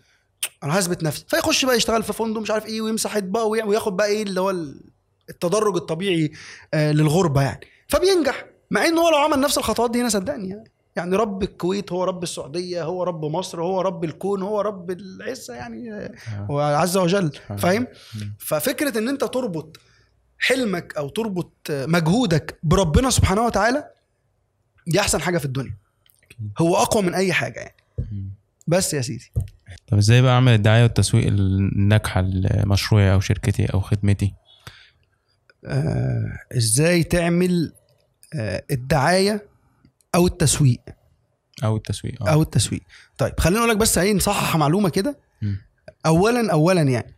Speaker 2: أنا هثبت نفسي فيخش بقى يشتغل في فندق مش عارف إيه ويمسح إطباق وياخد بقى إيه اللي هو ال- التدرج الطبيعي آه للغربة يعني فبينجح مع إن هو لو عمل نفس الخطوات دي هنا صدقني يعني يعني رب الكويت هو رب السعودية هو رب مصر هو رب الكون هو رب العزة يعني آه،. هو عز وجل
Speaker 1: آه.
Speaker 2: فاهم. ففكرة إن أنت تربط حلمك أو تربط مجهودك بربنا سبحانه وتعالى دي أحسن حاجة في الدنيا. هو أقوى من أي حاجة يعني. بس يا سيدي.
Speaker 1: طب إزاي بقى أعمل الدعاية والتسويق الناجحة لمشروعي أو شركتي أو خدمتي؟
Speaker 2: آه إزاي تعمل آه الدعاية أو التسويق؟
Speaker 1: أو التسويق آه.
Speaker 2: أو التسويق. طيب خليني أقول لك بس إيه نصحح معلومة كده. اولا اولا يعني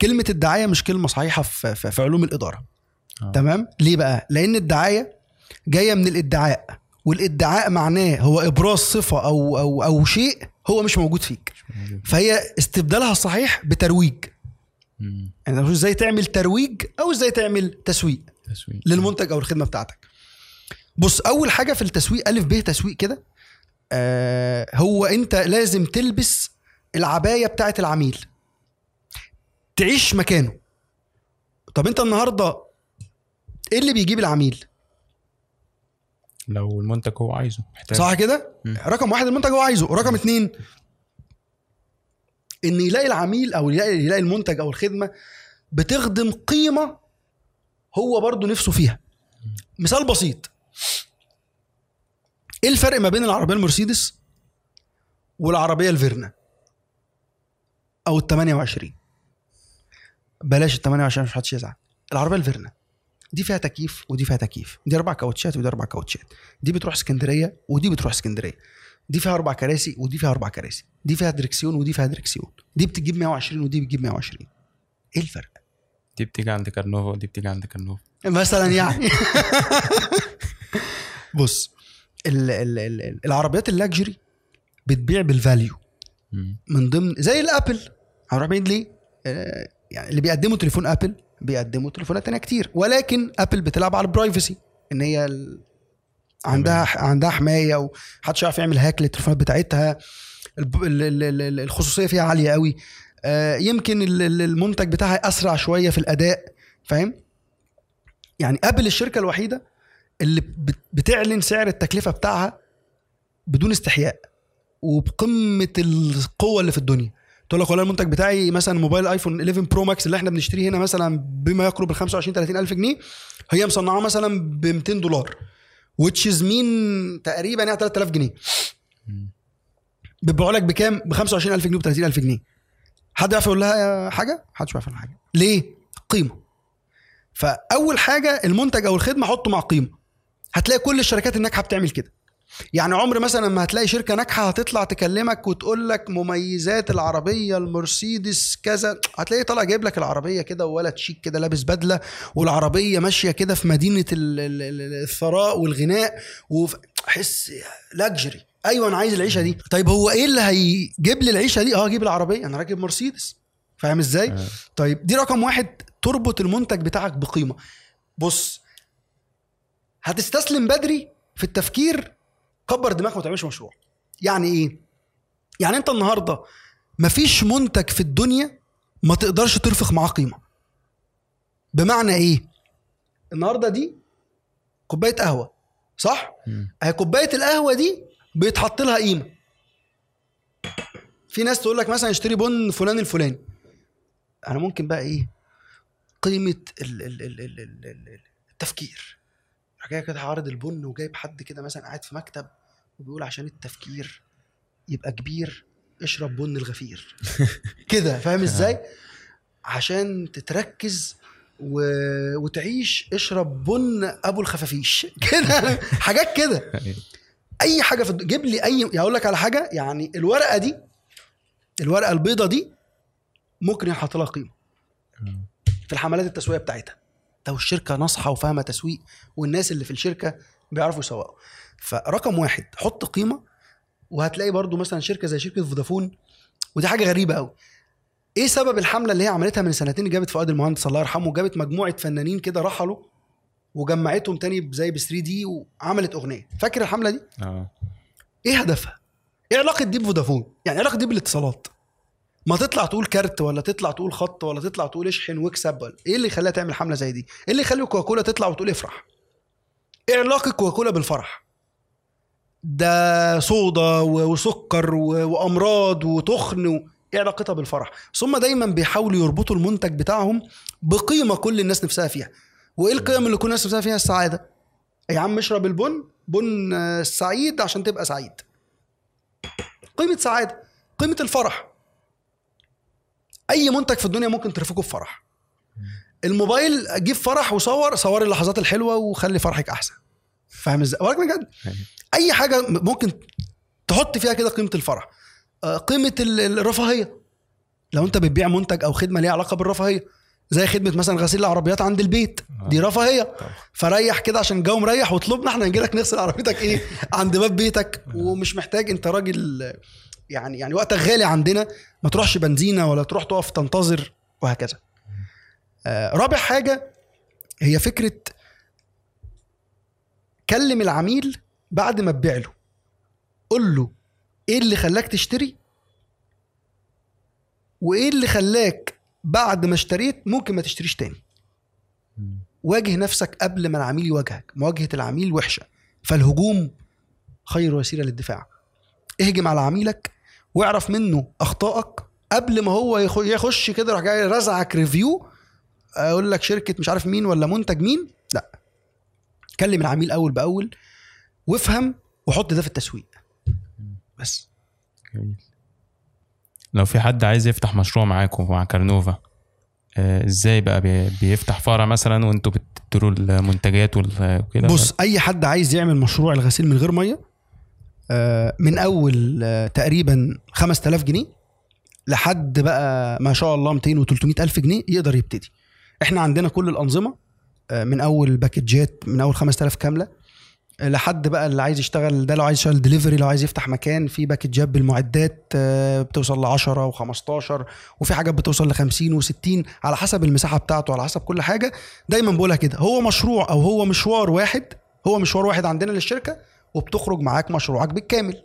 Speaker 2: كلمة الدعاية مش كلمة صحيحة في, في, في علوم الإدارة.
Speaker 1: آه.
Speaker 2: تمام؟ ليه بقى؟ لأن الدعاية جاية من الإدعاء. والادعاء معناه هو إبراز صفة أو أو أو شيء هو مش موجود فيك. فهي استبدالها الصحيح بترويج. يعني إزاي تعمل ترويج أو إزاي تعمل تسويق
Speaker 1: تسويق.
Speaker 2: للمنتج أو الخدمة بتاعتك؟ بص أول حاجة في التسويق ألف ب تسويق كده آه هو أنت لازم تلبس العباية بتاعت العميل. تعيش مكانه. طب أنت النهارده إيه اللي بيجيب العميل؟
Speaker 1: لو المنتج هو عايزه محتاج.
Speaker 2: صح كده. رقم واحد المنتج هو عايزه رقم اتنين إن يلاقي العميل أو يلاقي, يلاقي المنتج أو الخدمة بتخدم قيمة هو برضه نفسه فيها. مثال بسيط. إيه الفرق ما بين العربية المرسيدس والعربية الفيرنا أو ال 28 بلاش ال 28 مش محدش يزعل. العربية الفيرنا دي فيها تكييف ودي فيها تكييف. دي أربع كاوتشات ودي أربع كاوتشات. دي بتروح اسكندرية ودي بتروح اسكندرية. دي فيها أربع كراسي ودي فيها أربع كراسي. دي فيها دركسيون ودي فيها دركسيون دي بتجيب 120 ودي بتجيب 120 إيه الفرق؟
Speaker 1: دي بتيجي عند Carnova ودي بتيجي عند Carnova.
Speaker 2: مثلا يعني. بص ال ال ال العربيات ال luxury بتبيع بال
Speaker 1: value.
Speaker 2: من ضمن زي ال Apple. هنروح بعيد ليه؟ آه، يعني اللي بيقدموا تليفون Apple. بيقدموا تليفونات تانية كتير. ولكن Apple بتلعب على ال privacy إن هي ال... عندها عندها حماية ومحدش يعرف يعمل hack للتليفونات بتاعتها. الخصوصية فيها عالية قوي. آه، يمكن ال- ال- المنتج بتاعها أسرع شوية في الأداء فاهم؟ يعني Apple الشركة الوحيدة اللي بت- بتعلن سعر التكلفة بتاعها بدون استحياء وبقمة القوة اللي في الدنيا. تقول لك والله المنتج بتاعي مثلا موبايل iPhone 11 Pro Max اللي إحنا بنشتريه هنا مثلا بما يقرب ال 25 30 ألف جنيه هي مصنعاه مثلا ب 200 دولار which is مين تقريبا يعني 3000 جنيه. بيبيعوا لك بكام؟ ب 25000 جنيه ب 30000 جنيه حد يعرف يقول لها حاجة؟ محدش يعرف يقول حاجة ليه؟ قيمة فأول حاجة المنتج أو الخدمة حطه مع قيمة هتلاقي كل الشركات الناجحة بتعمل كده يعني عمر مثلا ما هتلاقي شركة ناجحة هتطلع تكلمك وتقول لك مميزات العربية المرسيدس كذا هتلاقيه طالع جايب لك العربية كده وولد شيك كده لابس بدلة والعربية ماشية كده في مدينة ال- ال- ال- الثراء والغناء وحس لاكجري أيوه أنا عايز العيشة دي. طيب هو إيه اللي هيجيب لي العيشة دي؟ آه أجيب العربية. أنا راكب مرسيدس. فاهم إزاي؟
Speaker 1: آه.
Speaker 2: طيب دي رقم واحد تربط المنتج بتاعك بقيمة. بص هتستسلم بدري في التفكير كبر دماغك وما تعملش مشروع. يعني إيه؟ يعني أنت النهارده مفيش منتج في الدنيا ما تقدرش ترفق معاه قيمة. بمعنى إيه؟ النهارده دي كوباية قهوة صح. أهي كوباية القهوة دي بيتحط لها قيمة. في ناس تقول لك مثلا اشتري بن فلان الفلاني. أنا ممكن بقى إيه؟ قيمة ال ال ال ال ال ال التفكير. جاي كده عارض البن وجايب حد كده مثلا قاعد في مكتب. وبيقول عشان التفكير يبقى كبير اشرب بن الغفير. كده فاهم إزاي؟ عشان تتركز و... وتعيش اشرب بن أبو الخفافيش. كده حاجات كده. أي حاجة في جيب لي أي يعني أقول لك على حاجة يعني الورقة دي الورقة البيضة دي ممكن ينحط لها قيمة. في الحملات التسويقية بتاعتها. لو الشركة ناصحة وفاهمة تسويق والناس اللي في الشركة بيعرفوا يسوقوا. فرقم واحد حط قيمة وهتلاقي برضو مثلا شركة زي شركة فودافون ودي حاجة غريبة قوي إيه سبب الحملة اللي هي عملتها من سنتين جابت فؤاد المهندس الله يرحمه جابت مجموعة فنانين كده رحلوا وجمعتهم تاني زي ب 3 دي وعملت أغنية فاكر الحملة دي
Speaker 1: آه
Speaker 2: إيه هدفها؟ إيه علاقة دي بفودافون؟ يعني علاقة دي بالاتصالات؟ ما تطلع تقول كارت ولا تطلع تقول خط ولا تطلع تقول اشحن واكسب ولا إيه اللي يخليها تعمل حملة زي دي؟ إيه اللي يخلي كوكاكولا تطلع وتقول افرح؟ إيه علاقة كوكاكولا بالفرح؟ ده صودا وسكر وأمراض وتخن و... إيه علاقتها بالفرح؟ ثم دايما بيحاولوا يربطوا المنتج بتاعهم بقيمة كل الناس نفسها فيها. وإيه القيم اللي كل الناس نفسها فيها؟ السعادة. يا عم اشرب البن بن آه، سعيد عشان تبقى سعيد. قيمة سعادة قيمة الفرح أي منتج في الدنيا ممكن ترفقه بفرح الموبايل جيب فرح وصور صور اللحظات الحلوة وخلي فرحك أحسن فاهم إزاي بجد أي حاجة ممكن تحط فيها كده قيمة الفرح. آه، قيمة ال- الرفاهية. لو أنت بتبيع منتج أو خدمة ليها علاقة بالرفاهية زي خدمة مثلا غسيل العربيات عند البيت. دي
Speaker 1: رفاهية.
Speaker 2: فريح كده عشان الجو مريح واطلبنا إحنا نجي لك نغسل عربيتك إيه؟ عند باب بيتك. ومش محتاج أنت راجل يعني يعني وقتك غالي عندنا. ما تروحش بنزينة ولا تروح تقف تنتظر وهكذا. آه رابع حاجة هي فكرة كلم العميل بعد ما تبيع له. قول له إيه اللي خلاك تشتري؟ وإيه اللي خلاك بعد ما اشتريت ممكن ما تشتريش تاني. واجه نفسك قبل ما العميل يواجهك. مواجهة العميل وحشة. فالهجوم خير وسيلة للدفاع. اهجم على عميلك واعرف منه أخطائك. قبل ما هو يخ- يخش كده راح جاي رزعك review أقول لك شركة مش عارف مين ولا منتج مين. لا. كلم العميل أول بأول. وافهم وحط ده في التسويق. بس.
Speaker 1: جميل. لو في حد عايز يفتح مشروع معاكم مع Carnova آه، إزاي بقى بي- بيفتح فرع مثلا وأنتوا بتدوا المنتجات وكده؟
Speaker 2: بص أي حد عايز يعمل مشروع الغسيل من غير مية آه، من أول آه، تقريبا 5000 جنيه لحد بقى ما شاء الله 200 و 300 ألف جنيه يقدر يبتدي. إحنا عندنا كل الأنظمة من أول package ات من أول 5000 كاملة لحد بقى اللي عايز يشتغل ده لو عايز يشتغل دليفري لو عايز يفتح مكان في package ات بالمعدات آه، بتوصل ل 10 و15 وفي حاجات بتوصل ل 50 و60 على حسب المساحة بتاعته على حسب كل حاجة دايما بقولها كده هو مشروع أو هو مشوار واحد هو مشوار واحد عندنا للشركة وبتخرج معاك مشروعك بالكامل.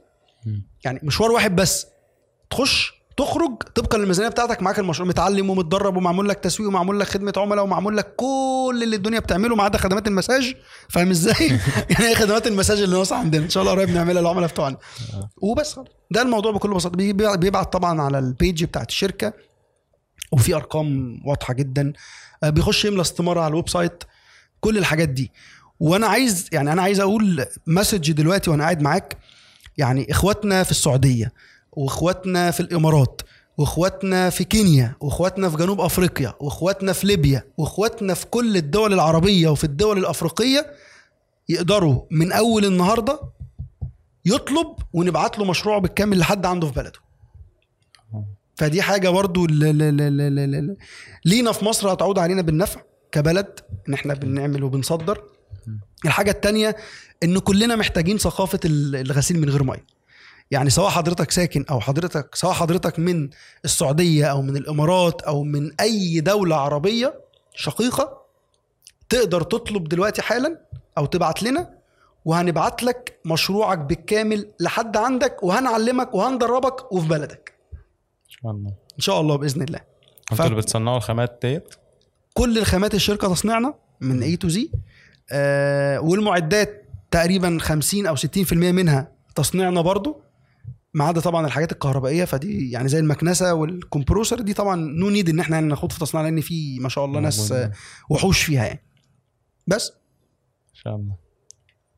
Speaker 2: يعني مشوار واحد بس تخش تخرج طبقا للميزانيه بتاعتك معاك المشروع متعلم ومتدرب ومعمول لك تسويق ومعمول لك خدمة عملاء ومعمول لك كل اللي الدنيا بتعمله ما عدا خدمات المساج. فاهم إزاي؟ يعني هي خدمات المساج اللي ناقصة عندنا. إن شاء الله قريب نعملها للعملاء بتوعنا وبس. خلاص. ده الموضوع بكل بساطة. بيبع- بيبعت طبعا على البيج بتاعت الشركة. وفي أرقام واضحة جدا. آه، بيخش يملى استمارة على ال website. كل الحاجات دي. وأنا عايز يعني أنا عايز أقول message دلوقتي وأنا قاعد معاك. يعني إخواتنا في السعودية. واخواتنا في الامارات واخواتنا في كينيا واخواتنا في جنوب افريقيا واخواتنا في ليبيا واخواتنا في كل الدول العربية وفي الدول الافريقية يقدروا من اول النهارده يطلب ونبعت له مشروع بالكامل لحد عنده في بلده. فدي حاجة برضو لينا في مصر هتعود علينا بالنفع كبلد إن إحنا بنعمل وبنصدر. الحاجة التانية إن كلنا محتاجين ثقافة ال- الغسيل من غير مية. يعني سواء حضرتك ساكن أو حضرتك سواء حضرتك من السعودية أو من الإمارات أو من أي دولة عربية شقيقة تقدر تطلب دلوقتي حالا أو تبعت لنا وهنبعت لك مشروعك بالكامل لحد عندك وهنعلمك وهندربك وفي بلدك.
Speaker 1: ان شاء الله.
Speaker 2: إن شاء الله بإذن الله.
Speaker 1: أنتوا اللي بتصنعوا الخامات ديت؟
Speaker 2: كل الخامات الشركة تصنيعنا من A to Z والمعدات تقريبا 50 أو 60% منها تصنيعنا برضو. ما عدا طبعا الحاجات الكهربائية فدي يعني زي المكنسة وال compressor دي طبعا no need إن إحنا ناخد في تصنيع لأن في ما شاء الله ناس وحوش فيها يعني. بس.
Speaker 1: إن شاء الله.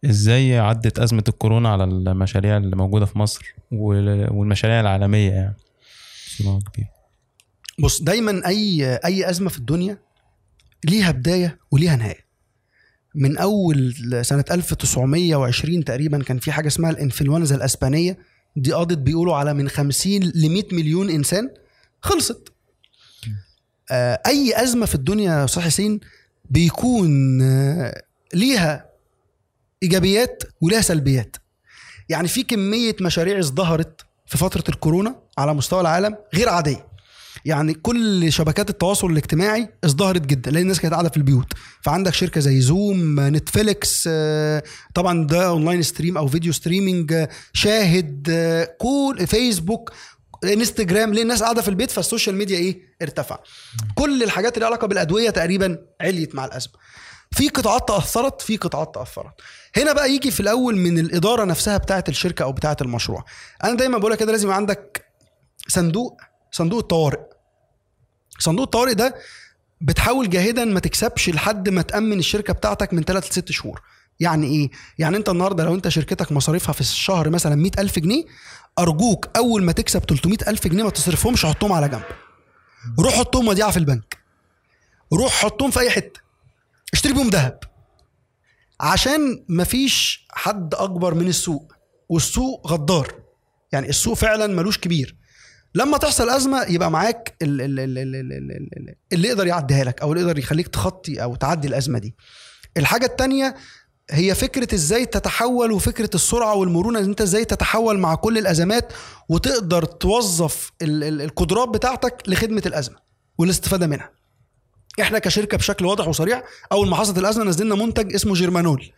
Speaker 1: إزاي عدت أزمة الكورونا على المشاريع اللي موجودة في مصر وال- والمشاريع العالمية يعني؟ صناعة كبيرة.
Speaker 2: بص دايما أي أي أزمة في الدنيا ليها بداية وليها نهاية. من أول سنة 1920 تقريبا كان في حاجة اسمها الإنفلونزا الأسبانية. دي قضت بيقولوا على من 50 ل 100 مليون إنسان خلصت. آه، أي أزمة في الدنيا يا أستاذ حسين بيكون آه، ليها إيجابيات وليها سلبيات. يعني في كمية مشاريع ازدهرت في فترة الكورونا على مستوى العالم غير عادية. يعني كل شبكات التواصل الاجتماعي ازدهرت جدا لأن الناس كانت قاعدة في البيوت. فعندك شركة زي Zoom Netflix آه، طبعا ده online stream أو video streaming آه، شاهد كل Facebook Instagram ليه الناس قاعدة في البيت فال social media إيه؟ ارتفع. كل الحاجات اللي علاقة بالأدوية تقريبا عليت مع الازمه في قطاعات تأثرت في قطاعات تأثرت. هنا بقى يجي في الأول من الإدارة نفسها بتاعة الشركة أو بتاعة المشروع. أنا دايما بقولها كده لازم عندك صندوق صندوق الطوارئ. صندوق الطوارئ ده بتحاول جاهدا ما تكسبش لحد ما تأمن الشركة بتاعتك من 3 ل 6 شهور. يعني إيه؟ يعني أنت النهارده لو أنت شركتك مصاريفها في الشهر مثلا 100000 جنيه أرجوك أول ما تكسب 300000 جنيه ما تصرفهمش حطهم على جنب. روح حطهم وديعة في البنك. روح حطهم في أي حتة. اشتري بيهم ذهب. عشان مفيش حد أكبر من السوق والسوق غدار. يعني السوق فعلا ملوش كبير. لما تحصل أزمة يبقى معاك ال- ال- ال- ال- ال- ال- ال- اللي يقدر يعديها لك أو اللي يقدر يخليك تخطي أو تعدي الأزمة دي. الحاجة التانية هي فكرة إزاي تتحول وفكرة السرعة والمرونة إن أنت إزاي تتحول مع كل الأزمات وتقدر توظف ال- ال- القدرات بتاعتك لخدمة الأزمة والاستفادة منها. إحنا كشركة بشكل واضح وصريح أول ما حصلت الأزمة نزلنا منتج اسمه جيرمانول.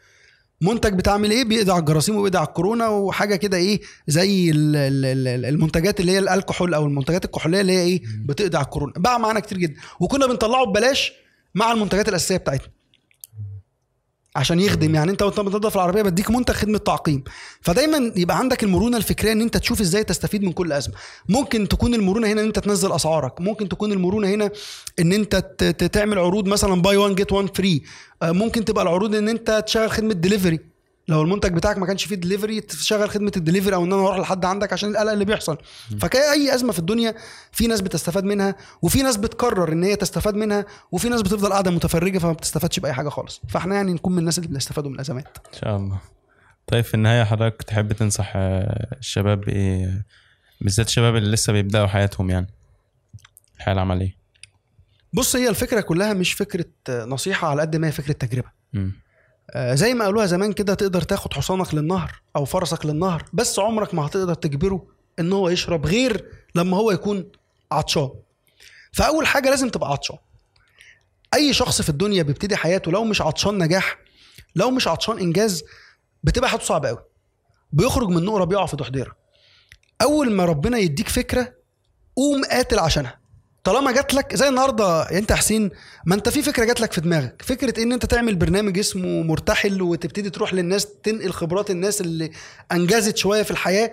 Speaker 2: منتج بتعمل إيه؟ بيقضي على الجراثيم وبيقضي على الكورونا وحاجة كده إيه؟ زي ال- ال- ال- المنتجات اللي هي الكحول أو المنتجات الكحولية اللي هي إيه؟ بتقضي على الكورونا. باع معانا كتير جدا. وكنا بنطلعه ببلاش مع المنتجات الأساسية بتاعتنا. عشان يخدم يعني انت وانت بتنضف العربية بديك منتج خدمة تعقيم. فدايما يبقى عندك المرونة الفكرية ان انت تشوف إزاي تستفيد من كل أزمة. ممكن تكون المرونة هنا ان انت تنزل أسعارك. ممكن تكون المرونة هنا ان انت تعمل عروض مثلا buy 1 get 1 free ممكن تبقى العروض ان انت تشغل خدمة دليفري لو المنتج بتاعك ما كانش فيه دليفري تشغل خدمة الدليفري أو إن أنا أروح لحد عندك عشان القلق اللي بيحصل. فكأي أي أزمة في الدنيا في ناس بتستفاد منها وفي ناس بتقرر إن هي تستفاد منها وفي ناس بتفضل قاعدة متفرجة فما بتستفادش بأي حاجة خالص. فإحنا يعني نكون من الناس اللي بنستفادوا من الأزمات.
Speaker 1: إن شاء الله. طيب في النهاية حضرتك تحب تنصح آه، الشباب بايه بالذات الشباب اللي لسه بيبدأوا حياتهم يعني. الحياة العملية.
Speaker 2: بص هي الفكرة كلها مش فكرة نصيحة على قد ما هي فكرة تجربة.
Speaker 1: مم.
Speaker 2: آه، زي ما قالوها زمان كده تقدر تاخد حصانك للنهر أو فرسك للنهر بس عمرك ما هتقدر تجبره إن هو يشرب غير لما هو يكون عطشان. فأول حاجة لازم تبقى عطشان. أي شخص في الدنيا بيبتدي حياته لو مش عطشان نجاح لو مش عطشان إنجاز بتبقى حياته صعبة قوي بيخرج من نقرة بيقع في تحضيره أول ما ربنا يديك فكرة قوم قاتل عشانها. طالما جات لك زي النهارده يعني انت يا حسين ما انت في فكره جات لك في دماغك. فكره ان انت تعمل برنامج اسمه مرتحل وتبتدي تروح للناس تنقل خبرات الناس اللي انجزت شوية في الحياة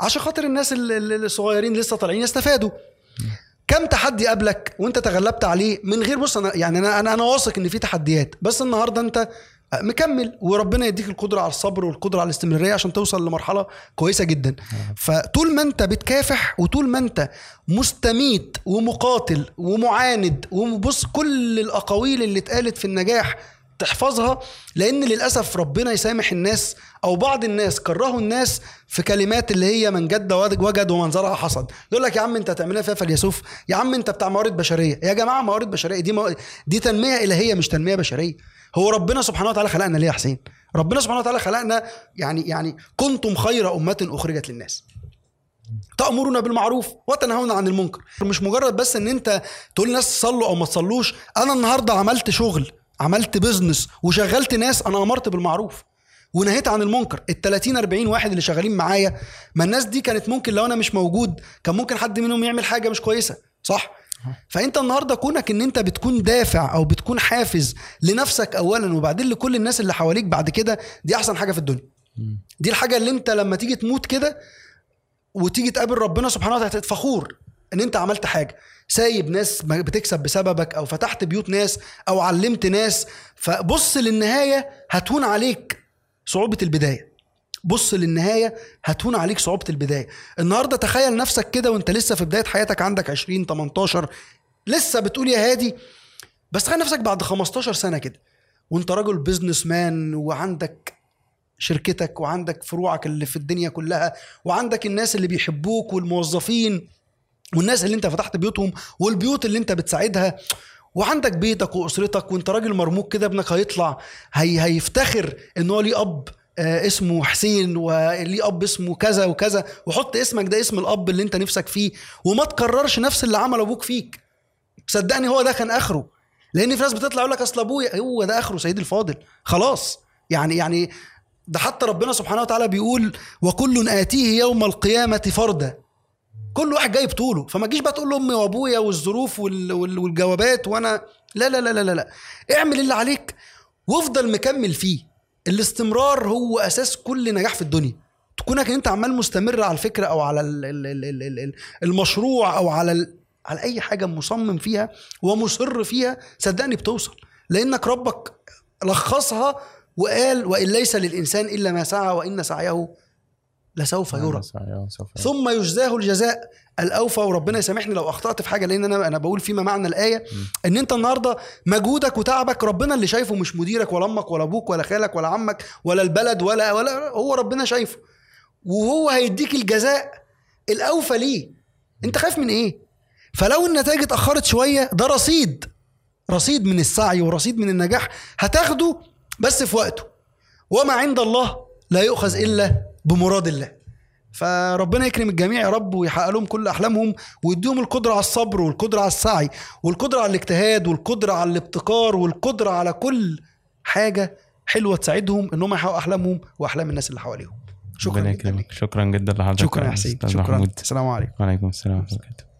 Speaker 2: عشان خاطر الناس ال- ال- الصغيرين لسه طالعين يستفادوا. كم تحدي قابلك وانت تغلبت عليه من غير بص أنا يعني أنا أنا أنا واثق ان في تحديات بس النهارده انت مكمل وربنا يديك القدرة على الصبر والقدرة على الاستمرارية عشان توصل لمرحلة كويسة جدا. فطول ما انت بتكافح وطول ما انت مستميت ومقاتل ومعاند وبص كل الأقاويل اللي اتقالت في النجاح تحفظها لأن للأسف ربنا يسامح الناس أو بعض الناس كرهوا الناس في كلمات اللي هي من جد وجد ومن زرع حصد يقول لك يا عم انت هتعملها فيها فيلسوف يا عم انت بتاع موارد بشرية. يا جماعة موارد بشرية دي مو... دي تنمية إلهية مش تنمية بشرية. هو ربنا سبحانه وتعالى خلقنا ليه يا حسين؟ ربنا سبحانه وتعالى خلقنا يعني يعني كنتم خير أمة أخرجت للناس. تأمرون بالمعروف وتنهون عن المنكر. مش مجرد بس إن أنت تقول للناس صلوا أو ما تصلوش أنا النهارده عملت شغل عملت بيزنس وشغلت ناس أنا أمرت بالمعروف ونهيت عن المنكر. ال 30 40 واحد اللي شغالين معايا ما الناس دي كانت ممكن لو أنا مش موجود كان ممكن حد منهم يعمل حاجة مش كويسة صح؟ فانت النهارده كونك ان انت بتكون دافع أو بتكون حافز لنفسك اولا وبعدين لكل الناس اللي حواليك بعد كده دي أحسن حاجة في الدنيا. دي الحاجة اللي انت لما تيجي تموت كده وتيجي تقابل ربنا سبحانه وتعالى فخور إن انت عملت حاجة. سايب ناس بتكسب بسببك أو فتحت بيوت ناس أو علمت ناس. فبص للنهاية هتهون عليك صعوبة البداية. بص للنهاية هتهون عليك صعوبة البداية. النهارده تخيل نفسك كده وانت لسه في بداية حياتك عندك 20 18 لسه بتقول يا هادي بس تخيل نفسك بعد 15 سنة كده وانت راجل بيزنس مان وعندك شركتك وعندك فروعك اللي في الدنيا كلها وعندك الناس اللي بيحبوك والموظفين والناس اللي انت فتحت بيوتهم والبيوت اللي انت بتساعدها وعندك بيتك وأسرتك وانت راجل مرموق كده ابنك هيطلع هي هيفتخر إن هو ليه أب اسمه حسين وليه أب اسمه كذا وكذا. وحط اسمك ده اسم الأب اللي أنت نفسك فيه. وما تكررش نفس اللي عمل أبوك فيك. صدقني هو ده كان آخره. لأن في ناس بتطلع يقول لك أصل أبويا. هو ده آخره سيدي الفاضل. خلاص. يعني يعني ده حتى ربنا سبحانه وتعالى بيقول وكل آتيه يوم القيامة فردا. كل واحد جاي بطوله. فما تجيش بقى تقول له امي وأبويا والظروف وال- وال- والجوابات وأنا. لا لا لا لا لا. اعمل اللي عليك وافضل مكمل فيه. الاستمرار هو أساس كل نجاح في الدنيا. تكونك أنت عمال مستمر على الفكرة أو على ال- ال- ال- ال- ال- ال- المشروع أو على ال- على أي حاجة مصمم فيها ومصر فيها صدقني بتوصل. لأنك ربك لخصها وقال وإن ليس للإنسان إلا ما سعى وإن سعيه لسوف يرى. ثم يجزاه الجزاء. الأوفى وربنا يسامحني لو أخطأت في حاجة لأن أنا أنا بقول فيما معنى الآية إن أنت النهارده مجهودك وتعبك ربنا اللي شايفه مش مديرك ولا أمك ولا أبوك ولا خالك ولا عمك ولا البلد ولا ولا هو ربنا شايفه. وهو هيديك الجزاء الأوفى ليه. أنت خايف من إيه؟ فلو النتائج اتأخرت شوية ده رصيد رصيد من السعي ورصيد من النجاح هتاخده بس في وقته. وما عند الله لا يؤخذ إلا بمراد الله. فربنا يكرم الجميع يا رب ويحقق لهم كل أحلامهم ويديهم القدرة على الصبر والقدرة على السعي والقدرة على الاجتهاد والقدرة على الابتكار والقدرة على كل حاجة حلوة تساعدهم ان هم يحققوا أحلامهم وأحلام الناس اللي حواليهم. شكرا جدا
Speaker 1: شكرا جدا لحضرتك
Speaker 2: شكرا يا حسين. شكرا السلام عليكم.
Speaker 1: وعليكم السلام ورحمة الله